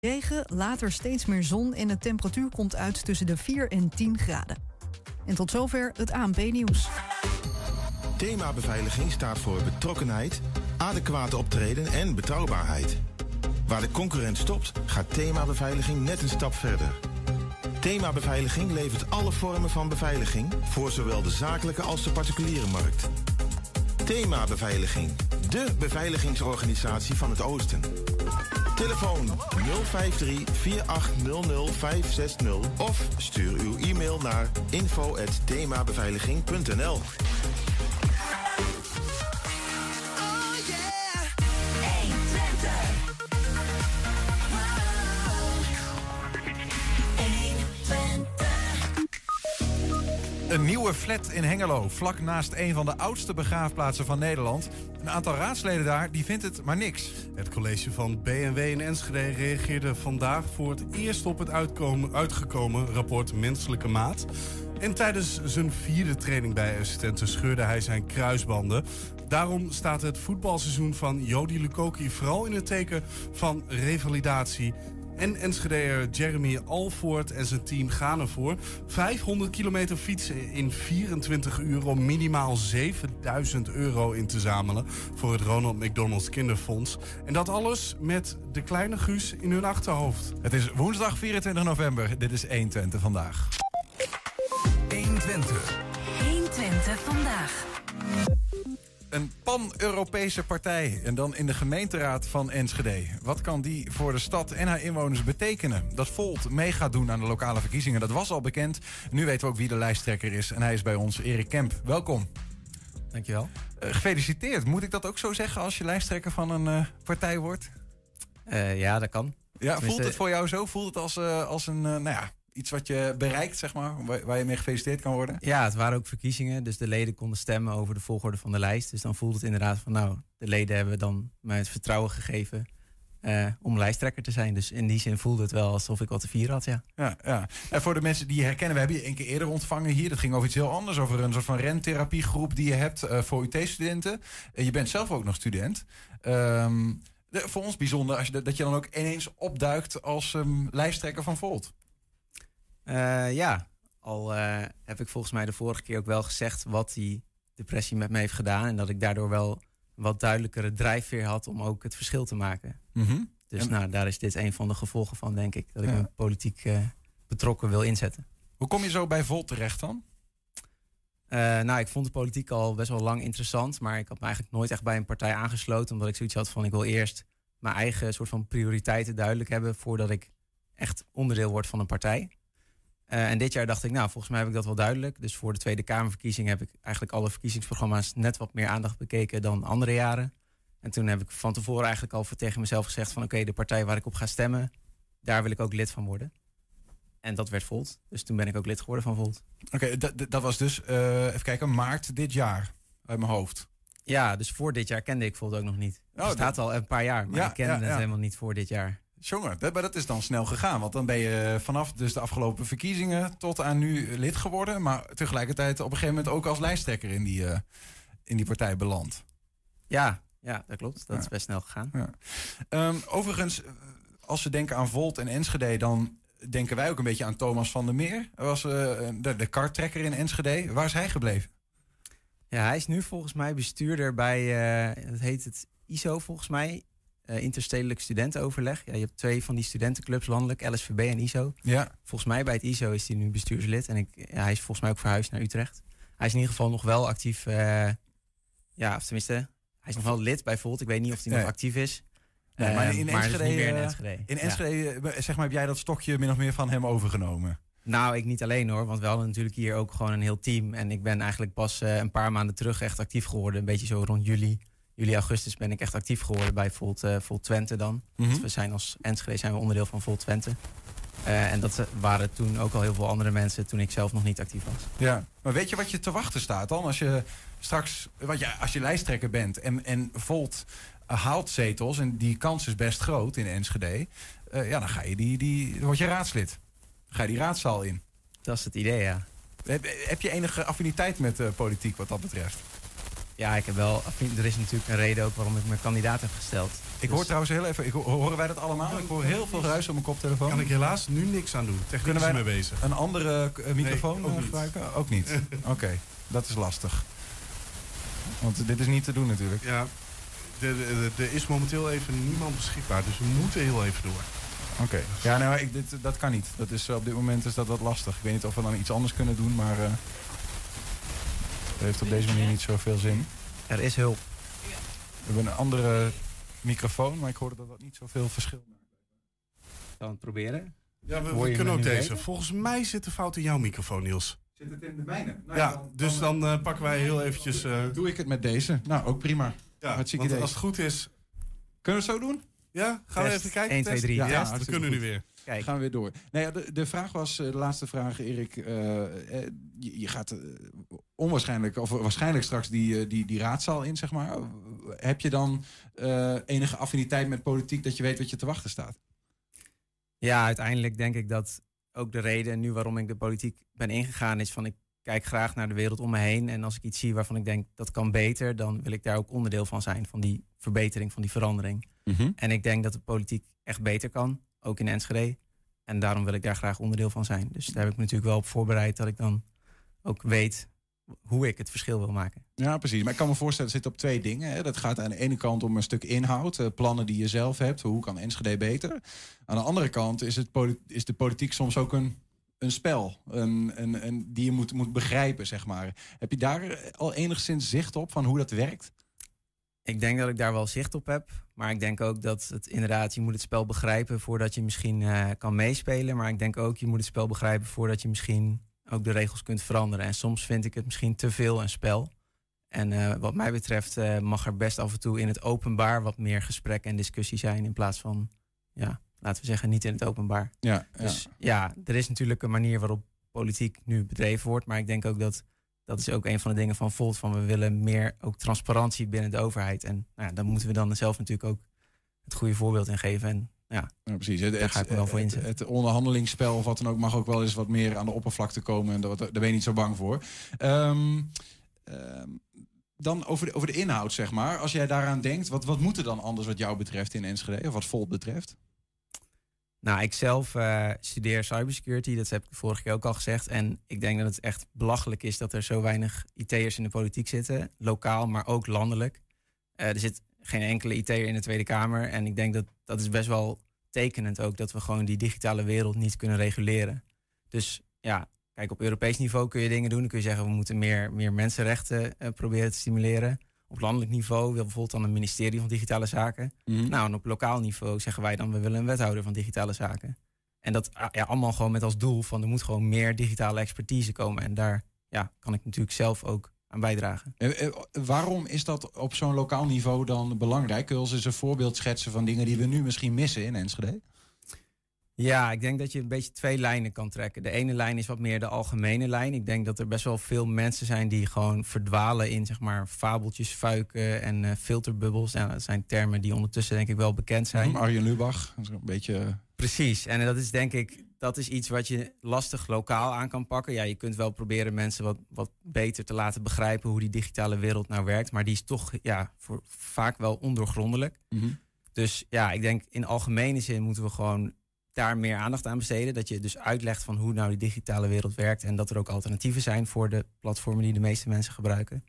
Regen, later steeds meer zon en de temperatuur komt uit tussen de 4 en 10 graden. En tot zover het ANP-nieuws. Thema beveiliging staat voor betrokkenheid, adequate optreden en betrouwbaarheid. Waar de concurrent stopt, gaat thema beveiliging net een stap verder. Thema beveiliging levert alle vormen van beveiliging voor zowel de zakelijke als de particuliere markt. Thema beveiliging, de beveiligingsorganisatie van het Oosten. Telefoon 053 4800 560 of stuur uw e-mail naar info@themabeveiliging.nl. Een nieuwe flat in Hengelo, vlak naast een van de oudste begraafplaatsen van Nederland. Een aantal raadsleden daar, die vindt het maar niks. Het college van BNW in Enschede reageerde vandaag voor het eerst op het uitkomen, uitgekomen rapport Menselijke Maat. En tijdens zijn vierde training bij assistenten scheurde hij zijn kruisbanden. Daarom staat het voetbalseizoen van Jody Lukoki vooral in het teken van revalidatie en Enschedeer Jeremy Alvoort en zijn team gaan ervoor. 500 kilometer fietsen in 24 uur om minimaal 7000 euro in te zamelen voor het Ronald McDonald's Kinderfonds. En dat alles met de kleine Guus in hun achterhoofd. Het is woensdag 24 november. Dit is 120 vandaag. 120. 120 vandaag. Een pan-Europese partij en dan in de gemeenteraad van Enschede. Wat kan die voor de stad en haar inwoners betekenen? Dat Volt mee gaat doen aan de lokale verkiezingen, dat was al bekend. Nu weten we ook wie de lijsttrekker is en hij is bij ons, Erik Kemp. Welkom. Dankjewel. Uh, gefeliciteerd. Moet ik dat ook zo zeggen als je lijsttrekker van een uh, partij wordt? Uh, ja, dat kan. Ja, voelt het voor jou zo? Voelt het als, als een, nou ja, iets wat je bereikt, zeg maar, waar je mee gefeliciteerd kan worden? Ja, het waren ook verkiezingen, dus de leden konden stemmen over de volgorde van de lijst. Dus dan voelt het inderdaad van, nou, de leden hebben dan mij het vertrouwen gegeven uh, om lijsttrekker te zijn. Dus in die zin voelde het wel alsof ik wat te vieren had, ja. ja. Ja, En voor de mensen die je herkennen, we hebben je een keer eerder ontvangen hier. Dat ging over iets heel anders, over een soort van rentherapiegroep die je hebt uh, voor UT-studenten. Uh, je bent zelf ook nog student. Um, de, voor ons bijzonder als je, dat je dan ook ineens opduikt als um, lijsttrekker van Volt. Uh, ja, al uh, heb ik volgens mij de vorige keer ook wel gezegd wat die depressie met me heeft gedaan. En dat ik daardoor wel wat duidelijkere drijfveer had om ook het verschil te maken. Mm -hmm. Dus en... nou, daar is dit een van de gevolgen van, denk ik. Dat ik ja. me politiek uh, betrokken wil inzetten. Hoe kom je zo bij Volt terecht dan? nou, ik vond de politiek al best wel lang interessant. Maar ik had me eigenlijk nooit echt bij een partij aangesloten. Omdat ik zoiets had van, ik wil eerst mijn eigen soort van prioriteiten duidelijk hebben... voordat ik echt onderdeel word van een partij. Uh, en dit jaar dacht ik, nou, volgens mij heb ik dat wel duidelijk. Dus voor de Tweede Kamerverkiezing heb ik eigenlijk alle verkiezingsprogramma's net wat meer aandacht bekeken dan andere jaren. En toen heb ik van tevoren eigenlijk al voor tegen mezelf gezegd van oké, okay, de partij waar ik op ga stemmen, daar wil ik ook lid van worden. En dat werd Volt. Dus toen ben ik ook lid geworden van Volt. Oké, okay, dat was dus, uh, even kijken, maart dit jaar uit mijn hoofd. Ja, dus voor dit jaar kende ik Volt ook nog niet. Het oh, staat al een paar jaar, maar ja, ik kende ja, het helemaal niet voor dit jaar. Jongen, dat, maar dat is dan snel gegaan. Want dan ben je vanaf dus de afgelopen verkiezingen tot aan nu lid geworden. Maar tegelijkertijd op een gegeven moment ook als lijsttrekker in die, uh, in die partij beland. Ja, ja, dat klopt. Dat ja. is best snel gegaan. Ja. Um, overigens, als we denken aan Volt en Enschede, dan denken wij ook een beetje aan Thomas van der Meer. Hij was uh, de, de karttrekker in Enschede. Waar is hij gebleven? Ja, hij is nu volgens mij bestuurder bij, uh, dat heet het ISO volgens mij. Uh, interstedelijk studentenoverleg. Ja, je hebt twee van die studentenclubs landelijk, LSVB en ISO. Ja. Volgens mij bij het ISO is hij nu bestuurslid. En ik, ja, hij is volgens mij ook verhuisd naar Utrecht. Hij is in ieder geval nog wel actief. Uh, ja, of tenminste, hij is nog wel lid bij Volt. Ik weet niet of hij nog actief is. Nee, maar in maar Enschede, in Enschede. In Enschede ja. zeg maar, heb jij dat stokje min of meer van hem overgenomen? Nou, ik niet alleen hoor, want we hadden natuurlijk hier ook gewoon een heel team. En ik ben eigenlijk pas een paar maanden terug echt actief geworden. Een beetje zo rond juli juli, augustus ben ik echt actief geworden bij Volt, uh, Volt Twente dan. Mhm. Mm -hmm. We zijn als Enschede zijn we onderdeel van Volt Twente. Uh, en dat waren toen ook al heel veel andere mensen toen ik zelf nog niet actief was. Ja, maar weet je wat je te wachten staat dan? Als je straks, wat je, als je lijsttrekker bent en, en Volt haalt zetels en die kans is best groot in Enschede. Uh, ja, dan ga je die, die, dan word je raadslid. Dan ga je die raadzaal in. Dat is het idee, ja. Heb, heb je enige affiniteit met politiek wat dat betreft? Ja, ik heb wel. Er is natuurlijk een reden ook waarom ik mijn kandidaat heb gesteld. Ik hoor trouwens heel even, ik horen wij dat allemaal? Ik hoor heel veel ruis op mijn koptelefoon. Kan ik helaas nu niks aan doen. Technisch Kunnen wij mee bezig. Een andere eh, microfoon ook eh, niet. gebruiken? Ook niet. Oké, dat is lastig. Want dit is niet te doen natuurlijk. Ja, er- is momenteel even niemand beschikbaar, dus we moeten heel even door. Oké. Ja, nou, ik, dit, dat kan niet. Dat is, eh, op dit moment is dat wat lastig. Ik weet niet of we dan iets anders kunnen doen, maar... eh het heeft op deze manier niet zoveel zin. Er is hulp. We hebben een andere microfoon, maar ik hoorde dat dat niet zoveel verschil maakt. Het proberen? Ja, we, we kunnen ook nu deze. Volgens mij zit de fout in jouw microfoon, Niels. Zit het in de mijne? ja, dus dan eh, pakken wij heel eventjes... eh, Doe ik het met deze? Nou, ook prima. ja, hartstikke want idee. als het goed is... Kunnen we het zo doen? Ja, gaan we even kijken? 1, 2, Test? 3, Ja, test. we Hartstikke kunnen nu goed. weer. Gaan we weer door. Nou ja, de, de vraag was, eh, de laatste vraag, Erik. eh, eh, je, je gaat onwaarschijnlijk, of waarschijnlijk straks die, die, die raadzaal in, zeg maar. Heb je dan eh, enige affiniteit met politiek dat je weet wat je te wachten staat? Ja, uiteindelijk denk ik dat ook de reden nu waarom ik de politiek ben ingegaan is van ik kijk graag naar de wereld om me heen. En als ik iets zie waarvan ik denk dat kan beter, dan wil ik daar ook onderdeel van zijn. Van die verbetering, van die verandering. En ik denk dat de politiek echt beter kan, ook in Enschede. En daarom wil ik daar graag onderdeel van zijn. Dus daar heb ik me natuurlijk wel op voorbereid dat ik dan ook weet hoe ik het verschil wil maken. Ja, precies. Maar ik kan me voorstellen, het zit op twee dingen. Hè. Dat gaat aan de ene kant om een stuk inhoud, eh, plannen die je zelf hebt. Hoe kan Enschede beter? Aan de andere kant is, het is de politiek soms ook een, een spel. Een, een, een, die je moet, moet begrijpen, zeg maar. Heb je daar al enigszins zicht op van hoe dat werkt? Ik denk dat ik daar wel zicht op heb. Maar ik denk ook dat het inderdaad, je moet het spel begrijpen voordat je misschien eh, kan meespelen. Maar ik denk ook, je moet het spel begrijpen voordat je misschien ook de regels kunt veranderen. En soms vind ik het misschien te veel een spel. En eh, wat mij betreft eh, mag er best af en toe in het openbaar wat meer gesprek en discussie zijn. In plaats van, ja, laten we zeggen, niet in het openbaar. Ja, Dus ja, er is natuurlijk een manier waarop politiek nu bedreven wordt. Maar ik denk ook dat dat is ook een van de dingen van Volt. Van we willen meer ook transparantie binnen de overheid. En nou ja, daar moeten we dan zelf natuurlijk ook het goede voorbeeld in geven. En ja, Ja, precies. Het, Daar ga ik me wel voor inzetten. het onderhandelingsspel of wat dan ook mag ook wel eens wat meer aan de oppervlakte komen. En daar, daar ben je niet zo bang voor. Ehm, ehm, dan over de, over de inhoud, zeg maar. Als jij daaraan denkt, wat, wat moet er dan anders wat jou betreft in Enschede? Of wat Volt betreft? Nou, ik zelf eh, studeer cybersecurity, dat heb ik vorige keer ook al gezegd. En ik denk dat het echt belachelijk is dat er zo weinig IT'ers in de politiek zitten. Lokaal, maar ook landelijk. Eh, er zit geen enkele IT'er in de Tweede Kamer. En ik denk dat dat is best wel tekenend ook, dat we gewoon die digitale wereld niet kunnen reguleren. Dus ja, kijk, op Europees niveau kun je dingen doen. Dan kun je zeggen, we moeten meer, meer mensenrechten eh, proberen te stimuleren. Op landelijk niveau wil bijvoorbeeld dan een ministerie van Digitale Zaken. Nou, en op lokaal niveau zeggen wij dan, we willen een wethouder van digitale zaken. En dat ah, ja, allemaal gewoon met als doel van er moet gewoon meer digitale expertise komen. En daar ja, kan ik natuurlijk zelf ook aan bijdragen. Eh, waarom is dat op zo'n lokaal niveau dan belangrijk? Kun je ons eens een voorbeeld schetsen van dingen die we nu misschien missen in Enschede? Ja, ik denk dat je een beetje twee lijnen kan trekken. De ene lijn is wat meer de algemene lijn. Ik denk dat er best wel veel mensen zijn die gewoon verdwalen in zeg maar fabeltjes, fuiken en eh, filterbubbels. Ja, dat zijn termen die ondertussen denk ik wel bekend zijn. Mhm, Arjen Lubach, dat is een beetje... Precies, en dat is denk ik, dat is iets wat je lastig lokaal aan kan pakken. Ja, je kunt wel proberen mensen wat, wat beter te laten begrijpen hoe die digitale wereld nou werkt. Maar die is toch ja, voor, vaak wel ondoorgrondelijk. Mhm. Dus ja, ik denk in algemene zin moeten we gewoon daar meer aandacht aan besteden. Dat je dus uitlegt van hoe nou die digitale wereld werkt. En dat er ook alternatieven zijn voor de platformen die de meeste mensen gebruiken.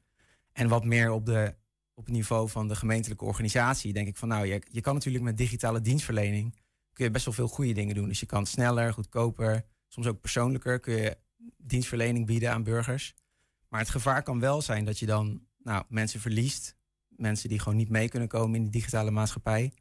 En wat meer op, de, op het niveau van de gemeentelijke organisatie. Denk ik van nou, je, je kan natuurlijk met digitale dienstverlening kun je best wel veel goede dingen doen. Dus je kan sneller, goedkoper, soms ook persoonlijker kun je dienstverlening bieden aan burgers. Maar het gevaar kan wel zijn dat je dan nou, mensen verliest. Mensen die gewoon niet mee kunnen komen in die digitale maatschappij.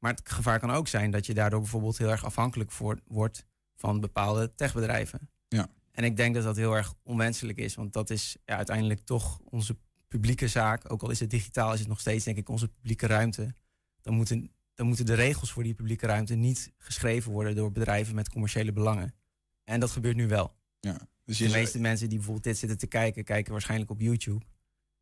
Maar het gevaar kan ook zijn dat je daardoor bijvoorbeeld heel erg afhankelijk voor, wordt van bepaalde techbedrijven. Ja. En ik denk dat dat heel erg onwenselijk is, want dat is ja, uiteindelijk toch onze publieke zaak. Ook al is het digitaal, is het nog steeds denk ik onze publieke ruimte. Dan moeten, dan moeten de regels voor die publieke ruimte niet geschreven worden door bedrijven met commerciële belangen. En dat gebeurt nu wel. Ja. Dus De meeste mensen die bijvoorbeeld dit zitten te kijken, kijken waarschijnlijk op YouTube.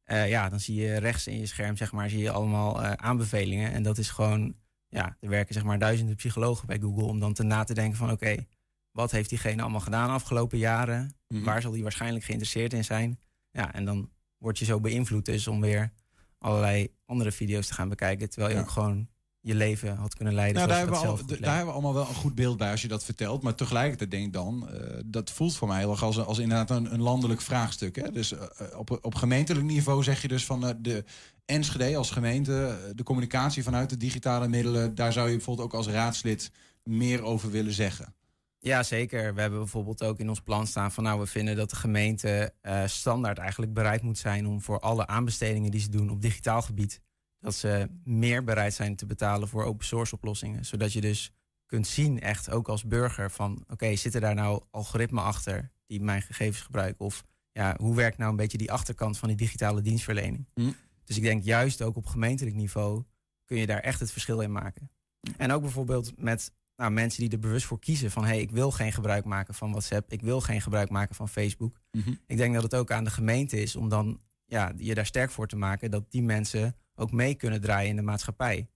Eh, ja, dan zie je rechts in je scherm, zeg maar, zie je allemaal eh, aanbevelingen. En dat is gewoon, ja, er werken zeg maar duizenden psychologen bij Google om dan te na te denken van, oké, wat heeft diegene allemaal gedaan de afgelopen jaren? Mhm. Waar zal die waarschijnlijk geïnteresseerd in zijn? Ja, en dan word je zo beïnvloed dus om weer allerlei andere video's te gaan bekijken. Terwijl je Ja. ook gewoon je leven had kunnen leiden. Nou, daar, hebben we al, daar hebben we allemaal wel een goed beeld bij als je dat vertelt. Maar tegelijkertijd denk ik dan, eh, dat voelt voor mij heel erg als, als inderdaad een, een landelijk vraagstuk. Hè? Dus eh, op, op gemeentelijk niveau zeg je dus van eh, de Enschede als gemeente, eh, de communicatie vanuit de digitale middelen, daar zou je bijvoorbeeld ook als raadslid meer over willen zeggen. Ja, zeker. We hebben bijvoorbeeld ook in ons plan staan van nou, we vinden dat de gemeente eh, standaard eigenlijk bereid moet zijn om voor alle aanbestedingen die ze doen op digitaal gebied, dat ze meer bereid zijn te betalen voor open source oplossingen. Zodat je dus kunt zien, echt ook als burger, van oké, zitten daar nou algoritmen achter die mijn gegevens gebruiken? Of ja, hoe werkt nou een beetje die achterkant van die digitale dienstverlening? Hm. Dus ik denk juist ook op gemeentelijk niveau kun je daar echt het verschil in maken. En ook bijvoorbeeld met nou, mensen die er bewust voor kiezen van hé, hey, ik wil geen gebruik maken van WhatsApp, ik wil geen gebruik maken van Facebook. Ik denk dat het ook aan de gemeente is om dan ja, je daar sterk voor te maken dat die mensen ook mee kunnen draaien in de maatschappij.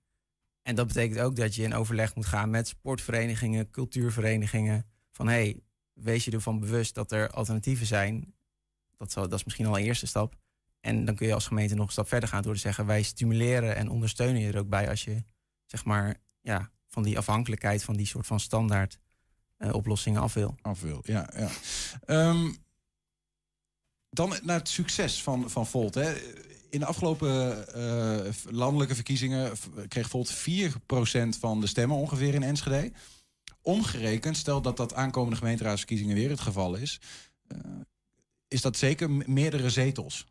En dat betekent ook dat je in overleg moet gaan met sportverenigingen, cultuurverenigingen. Van hey, wees je ervan bewust dat er alternatieven zijn. Dat, zal, dat is misschien al een eerste stap. En dan kun je als gemeente nog een stap verder gaan door te zeggen: wij stimuleren en ondersteunen je er ook bij als je zeg maar ja, van die afhankelijkheid van die soort van standaard eh, oplossingen af wil. Af wil, ja. ja. Ehm, dan naar het succes van, van Volt. Hè. In de afgelopen eh, landelijke verkiezingen kreeg Volt 4% van de stemmen ongeveer in Enschede. Omgerekend, stel dat dat aankomende gemeenteraadsverkiezingen weer het geval is, eh, is dat zeker meerdere zetels.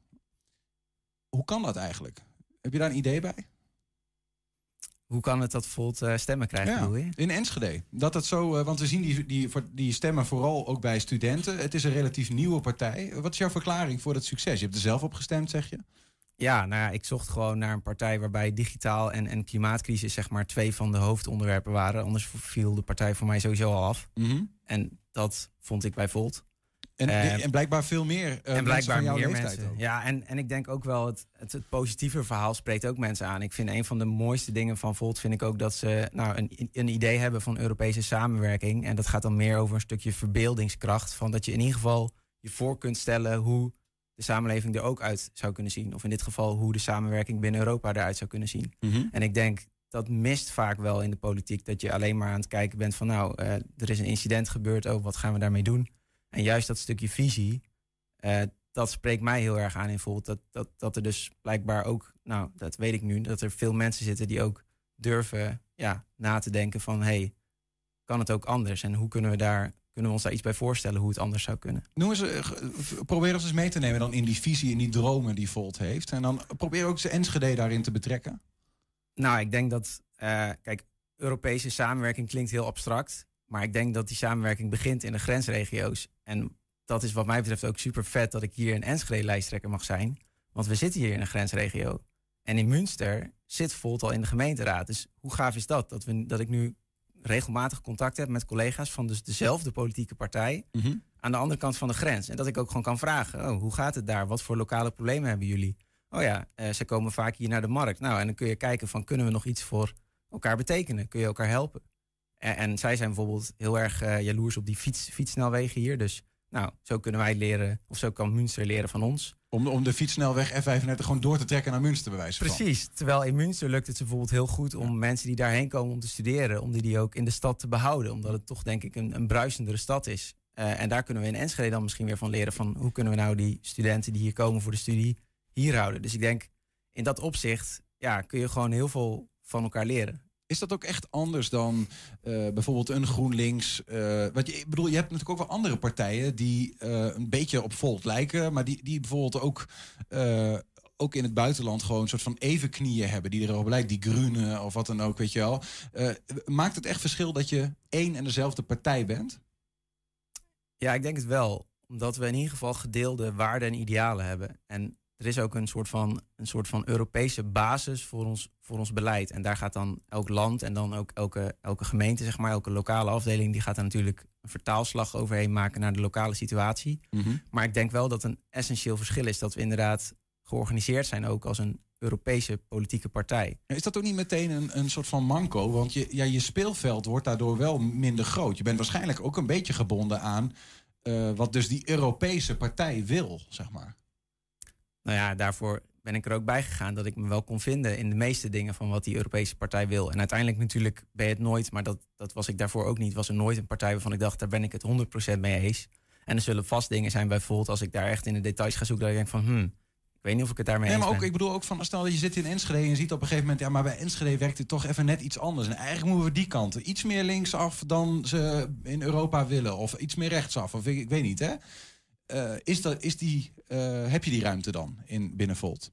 Hoe kan dat eigenlijk? Heb je daar een idee bij? Hoe kan het dat Volt eh, stemmen krijgt, je? in Enschede. Dat het zo, want we zien die, die, die stemmen vooral ook bij studenten. Het is een relatief nieuwe partij. Wat is jouw verklaring voor dat succes? Je hebt er zelf op gestemd, zeg je? Ja, nou ja, ik zocht gewoon naar een partij waarbij digitaal en, en klimaatcrisis zeg maar twee van de hoofdonderwerpen waren. Anders viel de partij voor mij sowieso al af. En dat vond ik bij Volt. En, Eh, en blijkbaar veel meer. eh, en mensen blijkbaar van jouw meer leeftijd mensen. ook. Ja, en, en ik denk ook wel, het, het, het positieve verhaal spreekt ook mensen aan. Ik vind een van de mooiste dingen van Volt, vind ik ook dat ze nou, een, een idee hebben van Europese samenwerking. En dat gaat dan meer over een stukje verbeeldingskracht. Van dat je in ieder geval je voor kunt stellen hoe de samenleving er ook uit zou kunnen zien. Of in dit geval hoe de samenwerking binnen Europa eruit zou kunnen zien. Mhm. En ik denk dat mist vaak wel in de politiek. Dat je alleen maar aan het kijken bent van nou, eh, er is een incident gebeurd. Oh, wat gaan we daarmee doen? En juist dat stukje visie, eh, dat spreekt mij heel erg aan in Volt. Dat, dat, dat er dus blijkbaar ook, nou, dat weet ik nu, dat er veel mensen zitten die ook durven ja, na te denken van hey, kan het ook anders? En hoe kunnen we daar, kunnen we ons daar iets bij voorstellen hoe het anders zou kunnen? Noem eens, eh, probeer ons eens mee te nemen dan in die visie, in die dromen die Volt heeft. En dan probeer ook zijn Enschede daarin te betrekken. Nou, ik denk dat, eh, kijk, Europese samenwerking klinkt heel abstract. Maar ik denk dat die samenwerking begint in de grensregio's. En dat is wat mij betreft ook super vet dat ik hier in Enschede lijsttrekker mag zijn. Want we zitten hier in een grensregio. En in Münster zit Volt al in de gemeenteraad. Dus hoe gaaf is dat? Dat, we, dat ik nu regelmatig contact heb met collega's van dus dezelfde politieke partij aan de andere kant van de grens. En dat ik ook gewoon kan vragen, oh, hoe gaat het daar? Wat voor lokale problemen hebben jullie? Oh ja, eh, ze komen vaak hier naar de markt. Nou, en dan kun je kijken van, kunnen we nog iets voor elkaar betekenen? Kun je elkaar helpen? En, en zij zijn bijvoorbeeld heel erg eh, jaloers op die fiets, fietssnelwegen hier. Dus nou, zo kunnen wij leren, of zo kan Münster leren van ons. Om, om de fietssnelweg F35 gewoon door te trekken naar Münster, bij wijze van. Precies. Terwijl in Münster lukt het ze bijvoorbeeld heel goed om mensen die daarheen komen om te studeren, om die, die ook in de stad te behouden. Omdat het toch denk ik een, een bruisendere stad is. Eh, en daar kunnen we in Enschede dan misschien weer van leren van hoe kunnen we nou die studenten die hier komen voor de studie hier houden. Dus ik denk in dat opzicht ja, kun je gewoon heel veel van elkaar leren. Is dat ook echt anders dan eh, bijvoorbeeld een GroenLinks? eh wat je, ik bedoel, je hebt natuurlijk ook wel andere partijen die eh, een beetje op Volt lijken, maar die, die bijvoorbeeld ook, ook in het buitenland gewoon een soort van evenknieën hebben, die erop lijkt, die Groenen of wat dan ook, weet je wel. Maakt het echt verschil dat je één en dezelfde partij bent? Ja, ik denk het wel. Omdat we in ieder geval gedeelde waarden en idealen hebben. En er is ook een soort van, een soort van Europese basis voor ons, voor ons beleid. En daar gaat dan elk land en dan ook elke, elke gemeente, zeg maar, elke lokale afdeling, die gaat daar natuurlijk een vertaalslag overheen maken naar de lokale situatie. Maar ik denk wel dat een essentieel verschil is dat we inderdaad georganiseerd zijn ook als een Europese politieke partij. Is dat ook niet meteen een, een soort van manco? Want je, ja, je speelveld wordt daardoor wel minder groot. Je bent waarschijnlijk ook een beetje gebonden aan eh, wat dus die Europese partij wil, zeg maar. Nou ja, daarvoor ben ik er ook bij gegaan dat ik me wel kon vinden in de meeste dingen van wat die Europese partij wil. En uiteindelijk natuurlijk ben je het nooit, maar dat, dat was ik daarvoor ook niet, was er nooit een partij waarvan ik dacht, daar ben ik het 100% mee eens. En er zullen vast dingen zijn bijvoorbeeld als ik daar echt in de details ga zoeken, dat ik denk van, hmm, ik weet niet of ik het daarmee Nee, eens maar ook, ben. ik bedoel ook van, stel dat je zit in Enschede en je ziet op een gegeven moment, ja, maar bij Enschede werkt het toch even net iets anders. En eigenlijk moeten we die kant iets meer linksaf dan ze in Europa willen, of iets meer rechtsaf, of ik, ik weet niet, hè? Eh, is dat, is die, eh, heb je die ruimte dan in binnen Volt?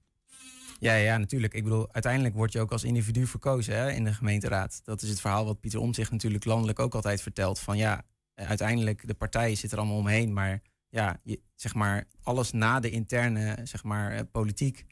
Ja, ja, natuurlijk. Ik bedoel, uiteindelijk word je ook als individu verkozen hè, in de gemeenteraad. Dat is het verhaal wat Pieter Omtzigt natuurlijk landelijk ook altijd vertelt. Van ja, uiteindelijk, de partijen zitten er allemaal omheen. Maar ja, zeg maar, alles na de interne zeg maar, eh, politiek.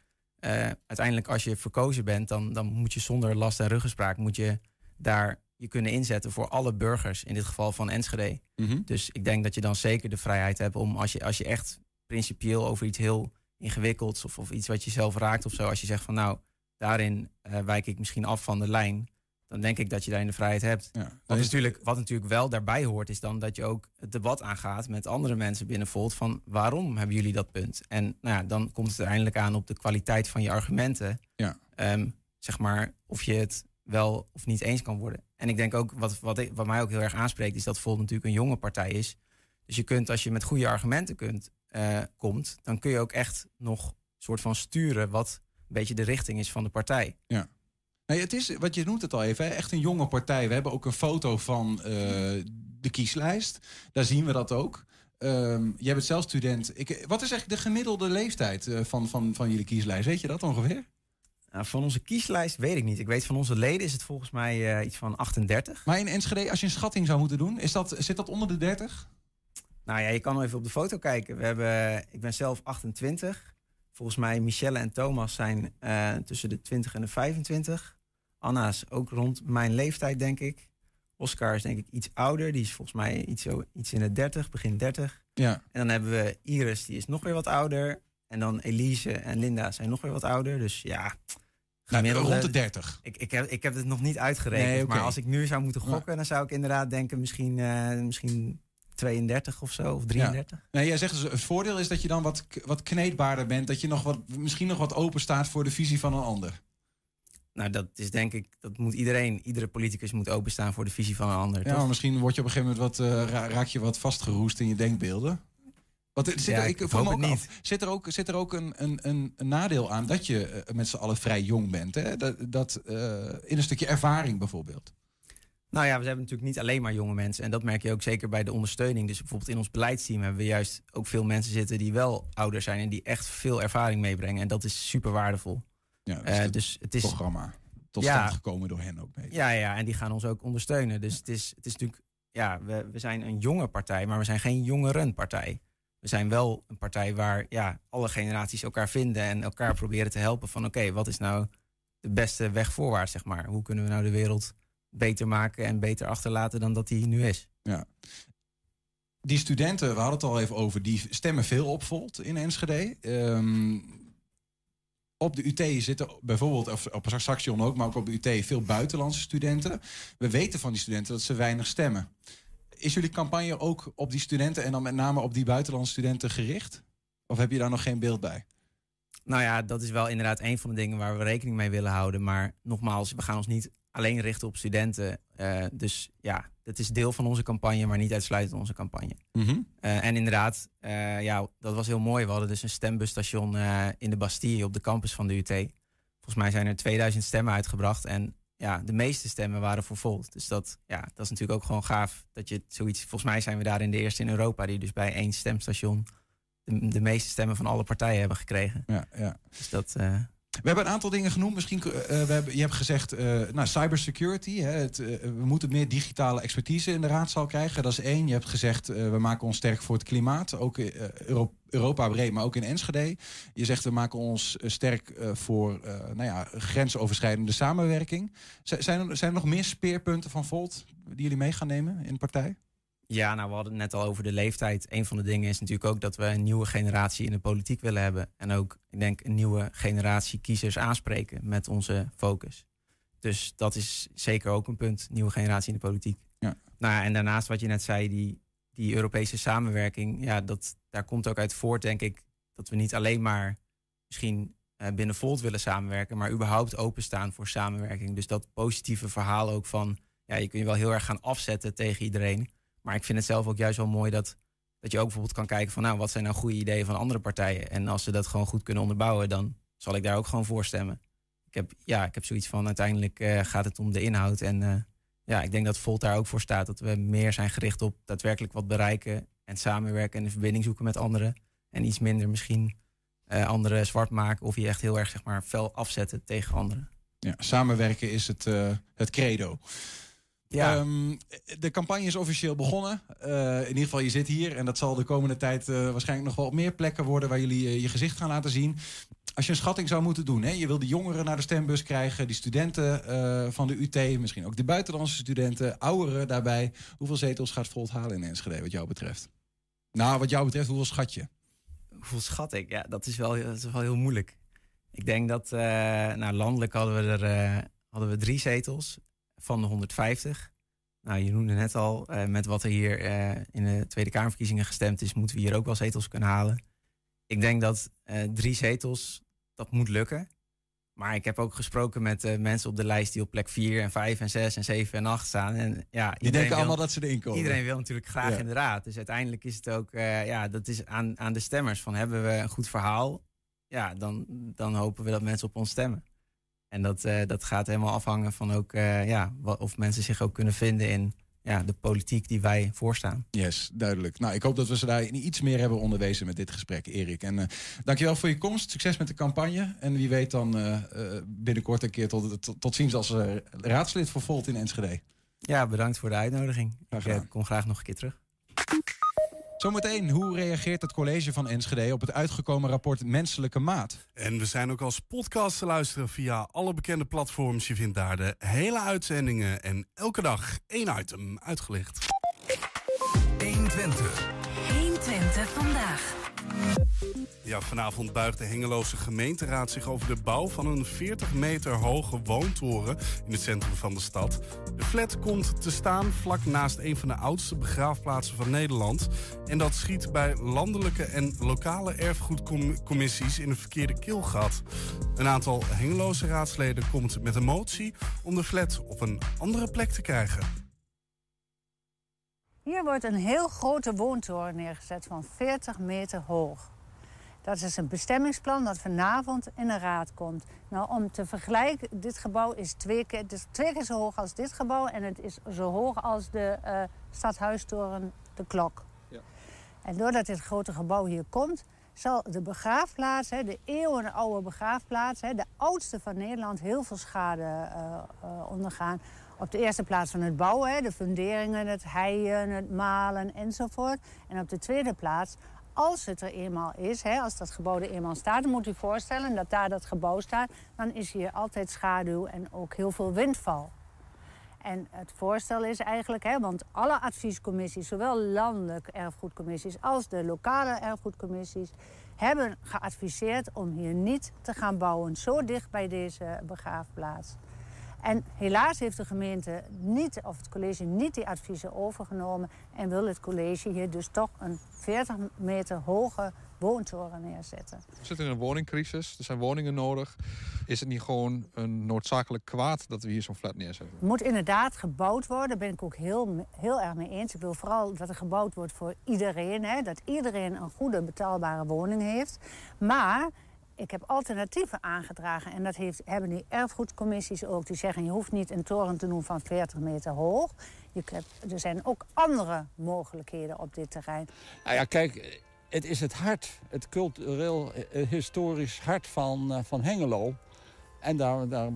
uiteindelijk, als je verkozen bent, dan, dan moet je zonder last en ruggespraak... moet je daar je kunnen inzetten voor alle burgers. In dit geval van Enschede. Dus ik denk dat je dan zeker de vrijheid hebt om als je, als je echt principieel over iets heel ingewikkelds of, of iets wat je zelf raakt of zo, als je zegt van nou, daarin eh, wijk ik misschien af van de lijn, dan denk ik dat je daarin de vrijheid hebt. Wat, is- natuurlijk, wat natuurlijk wel daarbij hoort, is dan dat je ook het debat aangaat met andere mensen binnen Volt van waarom hebben jullie dat punt? En nou ja, dan komt het uiteindelijk aan op de kwaliteit van je argumenten. Ja. Ehm, zeg maar of je het wel of niet eens kan worden. En ik denk ook, wat, wat, wat mij ook heel erg aanspreekt, is dat Volt natuurlijk een jonge partij is. Dus je kunt, als je met goede argumenten kunt, eh, komt, dan kun je ook echt nog soort van sturen wat een beetje de richting is van de partij. Ja. Nee, het is, wat je noemt het al even, echt een jonge partij. We hebben ook een foto van eh, de kieslijst. Daar zien we dat ook. Ehm, jij bent zelf student. Ik, wat is eigenlijk de gemiddelde leeftijd eh, van, van, van jullie kieslijst? Weet je dat ongeveer? Nou, van onze kieslijst weet ik niet. Ik weet van onze leden is het volgens mij eh, iets van 38. Maar in Enschede, als je een schatting zou moeten doen, is dat, zit dat onder de 30? Nou ja, je kan nog even op de foto kijken. We hebben, ik ben zelf 28. Volgens mij Michelle en Thomas zijn eh, tussen de 20 en de 25. Anna is ook rond mijn leeftijd, denk ik. Oscar is denk ik iets ouder. Die is volgens mij iets, zo, iets in de 30, begin 30. Ja. En dan hebben we Iris, die is nog weer wat ouder. En dan Elise en Linda zijn nog weer wat ouder. Dus ja, gemiddelde- rond de 30. Ik, ik, heb, ik heb het nog niet uitgerekend. Nee. Maar als ik nu zou moeten gokken, dan zou ik inderdaad denken misschien, eh, misschien 32 of zo, of 33. Nee, jij zegt dus, het voordeel is dat je dan wat, wat kneedbaarder bent. Dat je nog wat, misschien nog wat open staat voor de visie van een ander. Nou, dat is denk ik, dat moet iedereen, iedere politicus moet openstaan voor de visie van een ander. Ja, maar misschien word je op een gegeven moment wat, eh, ra- raak je wat vastgeroest in je denkbeelden. Want zit Ja, er, ik ik hoop ook het af, zit er ook, zit er ook een, een, een, nadeel aan dat je eh, met z'n allen vrij jong bent? Hè? Dat, dat, eh, in een stukje ervaring bijvoorbeeld. Nou ja, we hebben natuurlijk niet alleen maar jonge mensen. En dat merk je ook zeker bij de ondersteuning. Dus bijvoorbeeld in ons beleidsteam hebben we juist ook veel mensen zitten die wel ouder zijn en die echt veel ervaring meebrengen. En dat is super waardevol. Ja, Eh, het dus het is programma tot Ja. stand gekomen door hen ook mee. Ja, ja, en die gaan ons ook ondersteunen. Dus het is, het is natuurlijk, ja, we, we zijn een jonge partij, maar we zijn geen jongerenpartij. We zijn wel een partij waar ja, alle generaties elkaar vinden en elkaar proberen te helpen van oké, wat is nou de beste weg voorwaarts, zeg maar? Hoe kunnen we nou de wereld beter maken en beter achterlaten dan dat die nu is? Ja. Die studenten, we hadden het al even over, die stemmen veel op Volt in Enschede. Ehm, op de UT zitten bijvoorbeeld, of op Saxion ook, maar ook op de UT veel buitenlandse studenten. We weten van die studenten dat ze weinig stemmen. Is jullie campagne ook op die studenten en dan met name op die buitenlandse studenten gericht? Of heb je daar nog geen beeld bij? Nou ja, dat is wel inderdaad een van de dingen waar we rekening mee willen houden. Maar nogmaals, we gaan ons niet alleen richten op studenten. Eh, dus ja, dat is deel van onze campagne, maar niet uitsluitend onze campagne. Mhm. Eh, en inderdaad, eh, ja, dat was heel mooi. We hadden dus een stembustation in de Bastille op de campus van de UT. Volgens mij zijn er 2000 stemmen uitgebracht. En ja, de meeste stemmen waren voor Volt. Dus dat, ja, dat is natuurlijk ook gewoon gaaf. Dat je zoiets. Volgens mij zijn we daarin de eerste in Europa die dus bij één stemstation de, de meeste stemmen van alle partijen hebben gekregen. Ja, ja. Dus dat. eh, We hebben een aantal dingen genoemd. Misschien, eh, we hebben, je hebt gezegd, eh nou, cybersecurity. Hè, het, eh, we moeten meer digitale expertise in de raadzaal krijgen. Dat is één. Je hebt gezegd, eh, we maken ons sterk voor het klimaat. Ook eh, Euro- Europa breed, maar ook in Enschede. Je zegt, we maken ons eh, sterk eh, voor eh, nou ja, grensoverschrijdende samenwerking. Zijn, er, zijn er nog meer speerpunten van Volt die jullie mee gaan nemen in de partij? Ja, nou, we hadden het net al over de leeftijd. Een van de dingen is natuurlijk ook dat we een nieuwe generatie in de politiek willen hebben. En ook, ik denk, een nieuwe generatie kiezers aanspreken met onze focus. Dus dat is zeker ook een punt, nieuwe generatie in de politiek. Ja. Nou, ja, en daarnaast wat je net zei, die, die Europese samenwerking, ja, dat, daar komt ook uit voort, denk ik, dat we niet alleen maar misschien eh, binnen Volt willen samenwerken, maar überhaupt openstaan voor samenwerking. Dus dat positieve verhaal ook van, ja, je kun je wel heel erg gaan afzetten tegen iedereen. Maar ik vind het zelf ook juist wel mooi dat, dat je ook bijvoorbeeld kan kijken van, nou, wat zijn nou goede ideeën van andere partijen? En als ze dat gewoon goed kunnen onderbouwen, dan zal ik daar ook gewoon voor stemmen. Ik heb, ja, ik heb zoiets van, uiteindelijk eh, gaat het om de inhoud. En uh, ja, ik denk dat Volt daar ook voor staat. Dat we meer zijn gericht op daadwerkelijk wat bereiken en samenwerken en een verbinding zoeken met anderen. En iets minder misschien uh, anderen zwart maken of je echt heel erg zeg maar, fel afzetten tegen anderen. Ja, samenwerken is het, het credo. Ja. Um, de campagne is officieel begonnen. Uh, in ieder geval, je zit hier en dat zal de komende tijd waarschijnlijk nog wel op meer plekken worden waar jullie je gezicht gaan laten zien. Als je een schatting zou moeten doen, hè, je wil de jongeren naar de stembus krijgen, die studenten van de UT, misschien ook de buitenlandse studenten, ouderen daarbij. Hoeveel zetels gaat Volt halen in Enschede, wat jou betreft? Nou, wat jou betreft, hoeveel schat je? hoeveel schat ik? Ja, dat is wel, dat is wel heel moeilijk. Ik denk dat, uh, nou, landelijk hadden we er uh, hadden we drie zetels van de 150. Nou, je noemde net al, uh, met wat er hier in de Tweede Kamerverkiezingen gestemd is, moeten we hier ook wel zetels kunnen halen. Ik denk dat drie zetels, dat moet lukken. Maar ik heb ook gesproken met mensen op de lijst die op plek 4 en 5 en 6 en 7 en 8 staan. En, ja, die denken wil, allemaal dat ze erin komen. Iedereen wil natuurlijk graag ja. in de raad. Dus uiteindelijk is het ook ja, dat is aan, aan de stemmers. Van hebben we een goed verhaal? Ja, dan, dan hopen we dat mensen op ons stemmen. En dat, uh, dat gaat helemaal afhangen van ook ja, wat, of mensen zich ook kunnen vinden in ja, de politiek die wij voorstaan. Yes, duidelijk. Nou, ik hoop dat we ze daar iets meer hebben onderwezen met dit gesprek, Erik. En uh, dankjewel voor je komst. Succes met de campagne. En wie weet dan binnenkort een keer tot, tot, tot ziens als raadslid voor Volt in Enschede. Ja, bedankt voor de uitnodiging. Ik kom graag nog een keer terug. Zometeen, hoe reageert het college van Enschede op het uitgekomen rapport Menselijke Maat? En we zijn ook als podcast te luisteren via alle bekende platforms. Je vindt daar de hele uitzendingen en elke dag één item uitgelicht. 120. 120 vandaag. Ja, vanavond buigt de Hengeloze gemeenteraad zich over de bouw van een 40 meter hoge woontoren in het centrum van de stad. De flat komt te staan vlak naast een van de oudste begraafplaatsen van Nederland. En dat schiet bij landelijke en lokale erfgoedcommissies in een verkeerde keelgat. Een aantal Hengeloze raadsleden komt met een motie om de flat op een andere plek te krijgen. Hier wordt een heel grote woontoren neergezet van 40 meter hoog. Dat is een bestemmingsplan dat vanavond in de raad komt. Nou, om te vergelijken, dit gebouw is twee keer, het is twee keer zo hoog als dit gebouw... en het is zo hoog als de uh, stadhuistoren, de klok. Ja. En doordat dit grote gebouw hier komt... zal de begraafplaats, de eeuwenoude begraafplaats... de oudste van Nederland, heel veel schade uh, uh, ondergaan... Op de eerste plaats van het bouwen, de funderingen, het heien, het malen enzovoort. En op de tweede plaats als het er eenmaal is, hè, als dat gebouw er eenmaal staat, dan moet u voorstellen dat daar dat gebouw staat, dan is hier altijd schaduw en ook heel veel windval. En het voorstel is eigenlijk, hè, want alle adviescommissies, zowel landelijke erfgoedcommissies als de lokale erfgoedcommissies, hebben geadviseerd om hier niet te gaan bouwen, zo dicht bij deze begraafplaats. En helaas heeft de gemeente niet, of het college niet die adviezen overgenomen en wil het college hier dus toch een 40 meter hoge woontoren neerzetten. We zitten in een woningcrisis, er zijn woningen nodig. Is het niet gewoon een noodzakelijk kwaad dat we hier zo'n flat neerzetten? Het moet inderdaad gebouwd worden, daar ben ik ook heel, heel erg mee eens. Ik wil vooral dat er gebouwd wordt voor iedereen, hè, dat iedereen een goede betaalbare woning heeft. Maar ik heb alternatieven aangedragen. En dat heeft, hebben die erfgoedcommissies ook. Die zeggen, je hoeft niet een toren te doen van 40 meter hoog. Je hebt, er zijn ook andere mogelijkheden op dit terrein. Nou ja, kijk, het is het hart, het cultureel, eh, historisch hart van, uh, van Hengelo. En daar, daar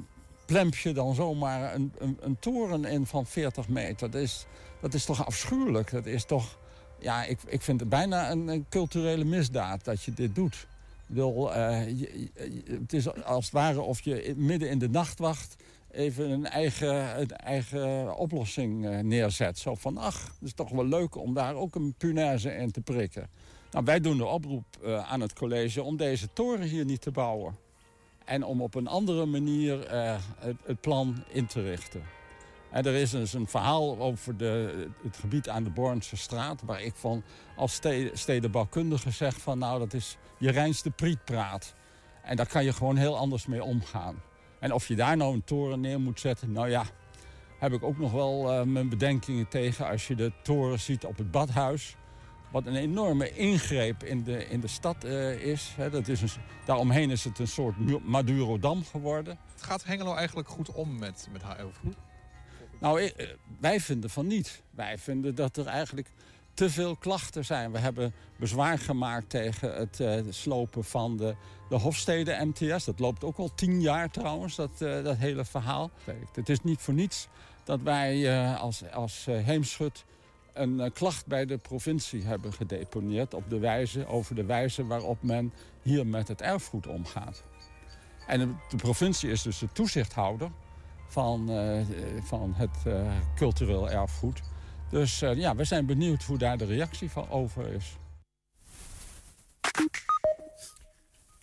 plemp je dan zomaar een, een, een, toren in van 40 meter. Dat is, dat is toch afschuwelijk. Dat is toch, ja, ik, ik vind het bijna een culturele misdaad dat je dit doet. Wil, uh, het is als het ware of je midden in de nachtwacht even een eigen, een eigen oplossing uh, neerzet. Zo van, ach, het is toch wel leuk om daar ook een punaise in te prikken. Nou, wij doen de oproep uh, aan het college om deze toren hier niet te bouwen. En om op een andere manier het plan in te richten. En er is dus een verhaal over de, het gebied aan de Bornse straat... waar ik van als stedenbouwkundige zeg van... nou, dat is je reinste prietpraat. En daar kan je gewoon heel anders mee omgaan. En of je daar nou een toren neer moet zetten, nou ja, heb ik ook nog wel eh, mijn bedenkingen tegen als je de toren ziet op het badhuis. Wat een enorme ingreep in de, in de stad eh, is. Dat is een, daaromheen is het een soort Madurodam geworden. Gaat Hengelo eigenlijk goed om met, met haar? Nou, eh, wij vinden van niet. Wij vinden dat er eigenlijk te veel klachten zijn. We hebben bezwaar gemaakt tegen het eh, slopen van de, de Hofstede MTS. Dat loopt ook al tien jaar trouwens, dat, eh, dat hele verhaal. Het is niet voor niets dat wij als, als Heemschut een klacht bij de provincie hebben gedeponeerd... Op de wijze, over de wijze waarop men hier met het erfgoed omgaat. En de, de provincie is dus de toezichthouder van, eh, van het eh, cultureel erfgoed. Dus eh, ja, we zijn benieuwd hoe daar de reactie van over is.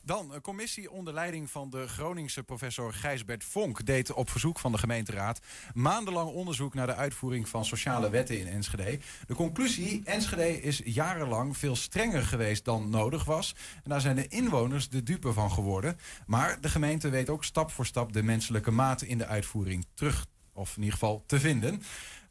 Dan, een commissie onder leiding van de Groningse professor Gijsbert Vonk... deed op verzoek van de gemeenteraad maandenlang onderzoek... naar de uitvoering van sociale wetten in Enschede. De conclusie, Enschede is jarenlang veel strenger geweest dan nodig was. En daar zijn de inwoners de dupe van geworden. Maar de gemeente weet ook stap voor stap de menselijke maat in de uitvoering terug... of in ieder geval te vinden...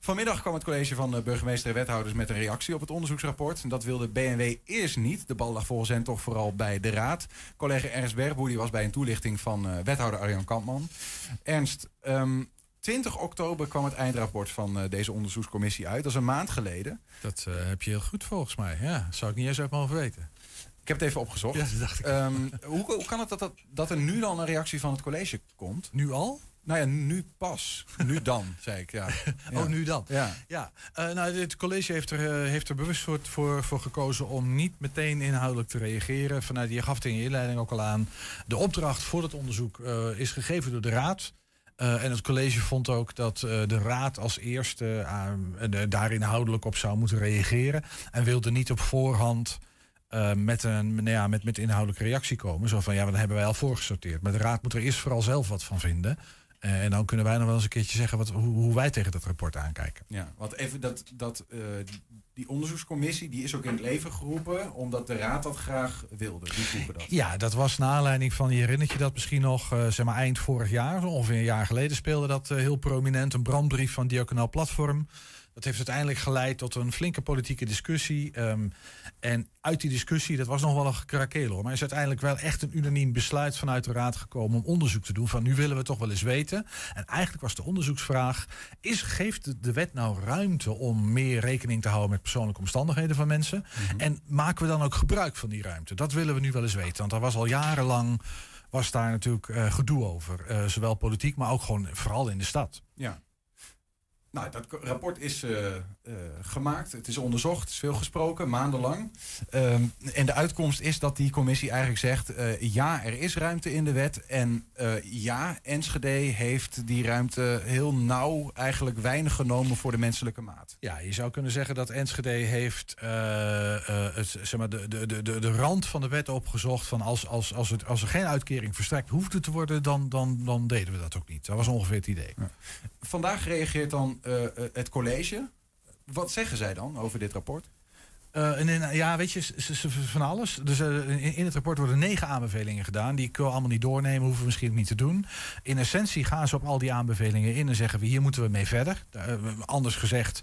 Vanmiddag kwam het college van de burgemeester en wethouders met een reactie op het onderzoeksrapport. En dat wilde BNW eerst niet. De bal lag volgens hen toch vooral bij de raad. Collega Ernst Bergboer die was bij een toelichting van eh, wethouder Arjan Kampman. Ernst, ehm, 20 oktober kwam het eindrapport van eh, deze onderzoekscommissie uit. Dat is een maand geleden. Dat eh, heb je heel goed volgens mij. Ja, zou ik niet eens uit mijn hoofd weten. Ik heb het even opgezocht. Ja, dat dacht ik. Ehm, hoe, hoe kan het dat, dat, dat er nu dan een reactie van het college komt? Nu al? Nou ja, nu pas. Nu dan, zei ik. Ja. Ja. Oh, nu dan. Ja. Ja, eh, nou, het college heeft er, eh, heeft er bewust voor, voor, voor gekozen om niet meteen inhoudelijk te reageren. Vanuit, je gaf het in je inleiding ook al aan. De opdracht voor het onderzoek eh, is gegeven door de raad. En het college vond ook dat de raad als eerste uh, daar inhoudelijk op zou moeten reageren. En wilde niet op voorhand uh, met een nou ja, met, met inhoudelijke reactie komen. Zo van ja, dan hebben wij al voorgesorteerd. Maar de raad moet er eerst vooral zelf wat van vinden. Uh, en dan kunnen wij nog wel eens een keertje zeggen wat, hoe, hoe wij tegen dat rapport aankijken. Ja, want even dat, dat uh, die onderzoekscommissie die is ook in het leven geroepen omdat de raad dat graag wilde. Vroegen dat? Ja, dat was naar aanleiding van, je herinnert je dat misschien nog, uh, zeg maar eind vorig jaar, ongeveer een jaar geleden speelde dat heel prominent, een brandbrief van Diaconaal Platform. Dat heeft uiteindelijk geleid tot een flinke politieke discussie. Um, en uit die discussie, dat was nog wel een gekrakeel hoor, maar is uiteindelijk wel echt een unaniem besluit vanuit de raad gekomen om onderzoek te doen. Van nu willen we toch wel eens weten. En eigenlijk was de onderzoeksvraag: is, geeft de wet nou ruimte om meer rekening te houden met persoonlijke omstandigheden van mensen? Mm -hmm. En maken we dan ook gebruik van die ruimte? Dat willen we nu wel eens weten. Want er was al jarenlang was daar natuurlijk uh, gedoe over. Uh, zowel politiek, maar ook gewoon vooral in de stad. Ja. Nou, dat rapport is uh, uh, gemaakt, het is onderzocht, het is veel gesproken, maandenlang. Um, en de uitkomst is dat die commissie eigenlijk zegt... Uh, ja, er is ruimte in de wet. En ja, Enschede heeft die ruimte heel nauw eigenlijk weinig genomen voor de menselijke maat. Ja, je zou kunnen zeggen dat Enschede heeft het, zeg maar, de, de, de, de rand van de wet opgezocht... van als, als, als, het, als er geen uitkering verstrekt hoefde te worden, dan, dan, dan deden we dat ook niet. Dat was ongeveer het idee. Ja. Vandaag reageert dan het college. Wat zeggen zij dan over dit rapport? Uh, en ja, weet je, van alles. Dus in, het rapport worden negen aanbevelingen gedaan. Die kunnen we allemaal niet doornemen, hoeven we misschien niet te doen. In essentie gaan ze op al die aanbevelingen in en zeggen we hier moeten we mee verder. anders gezegd,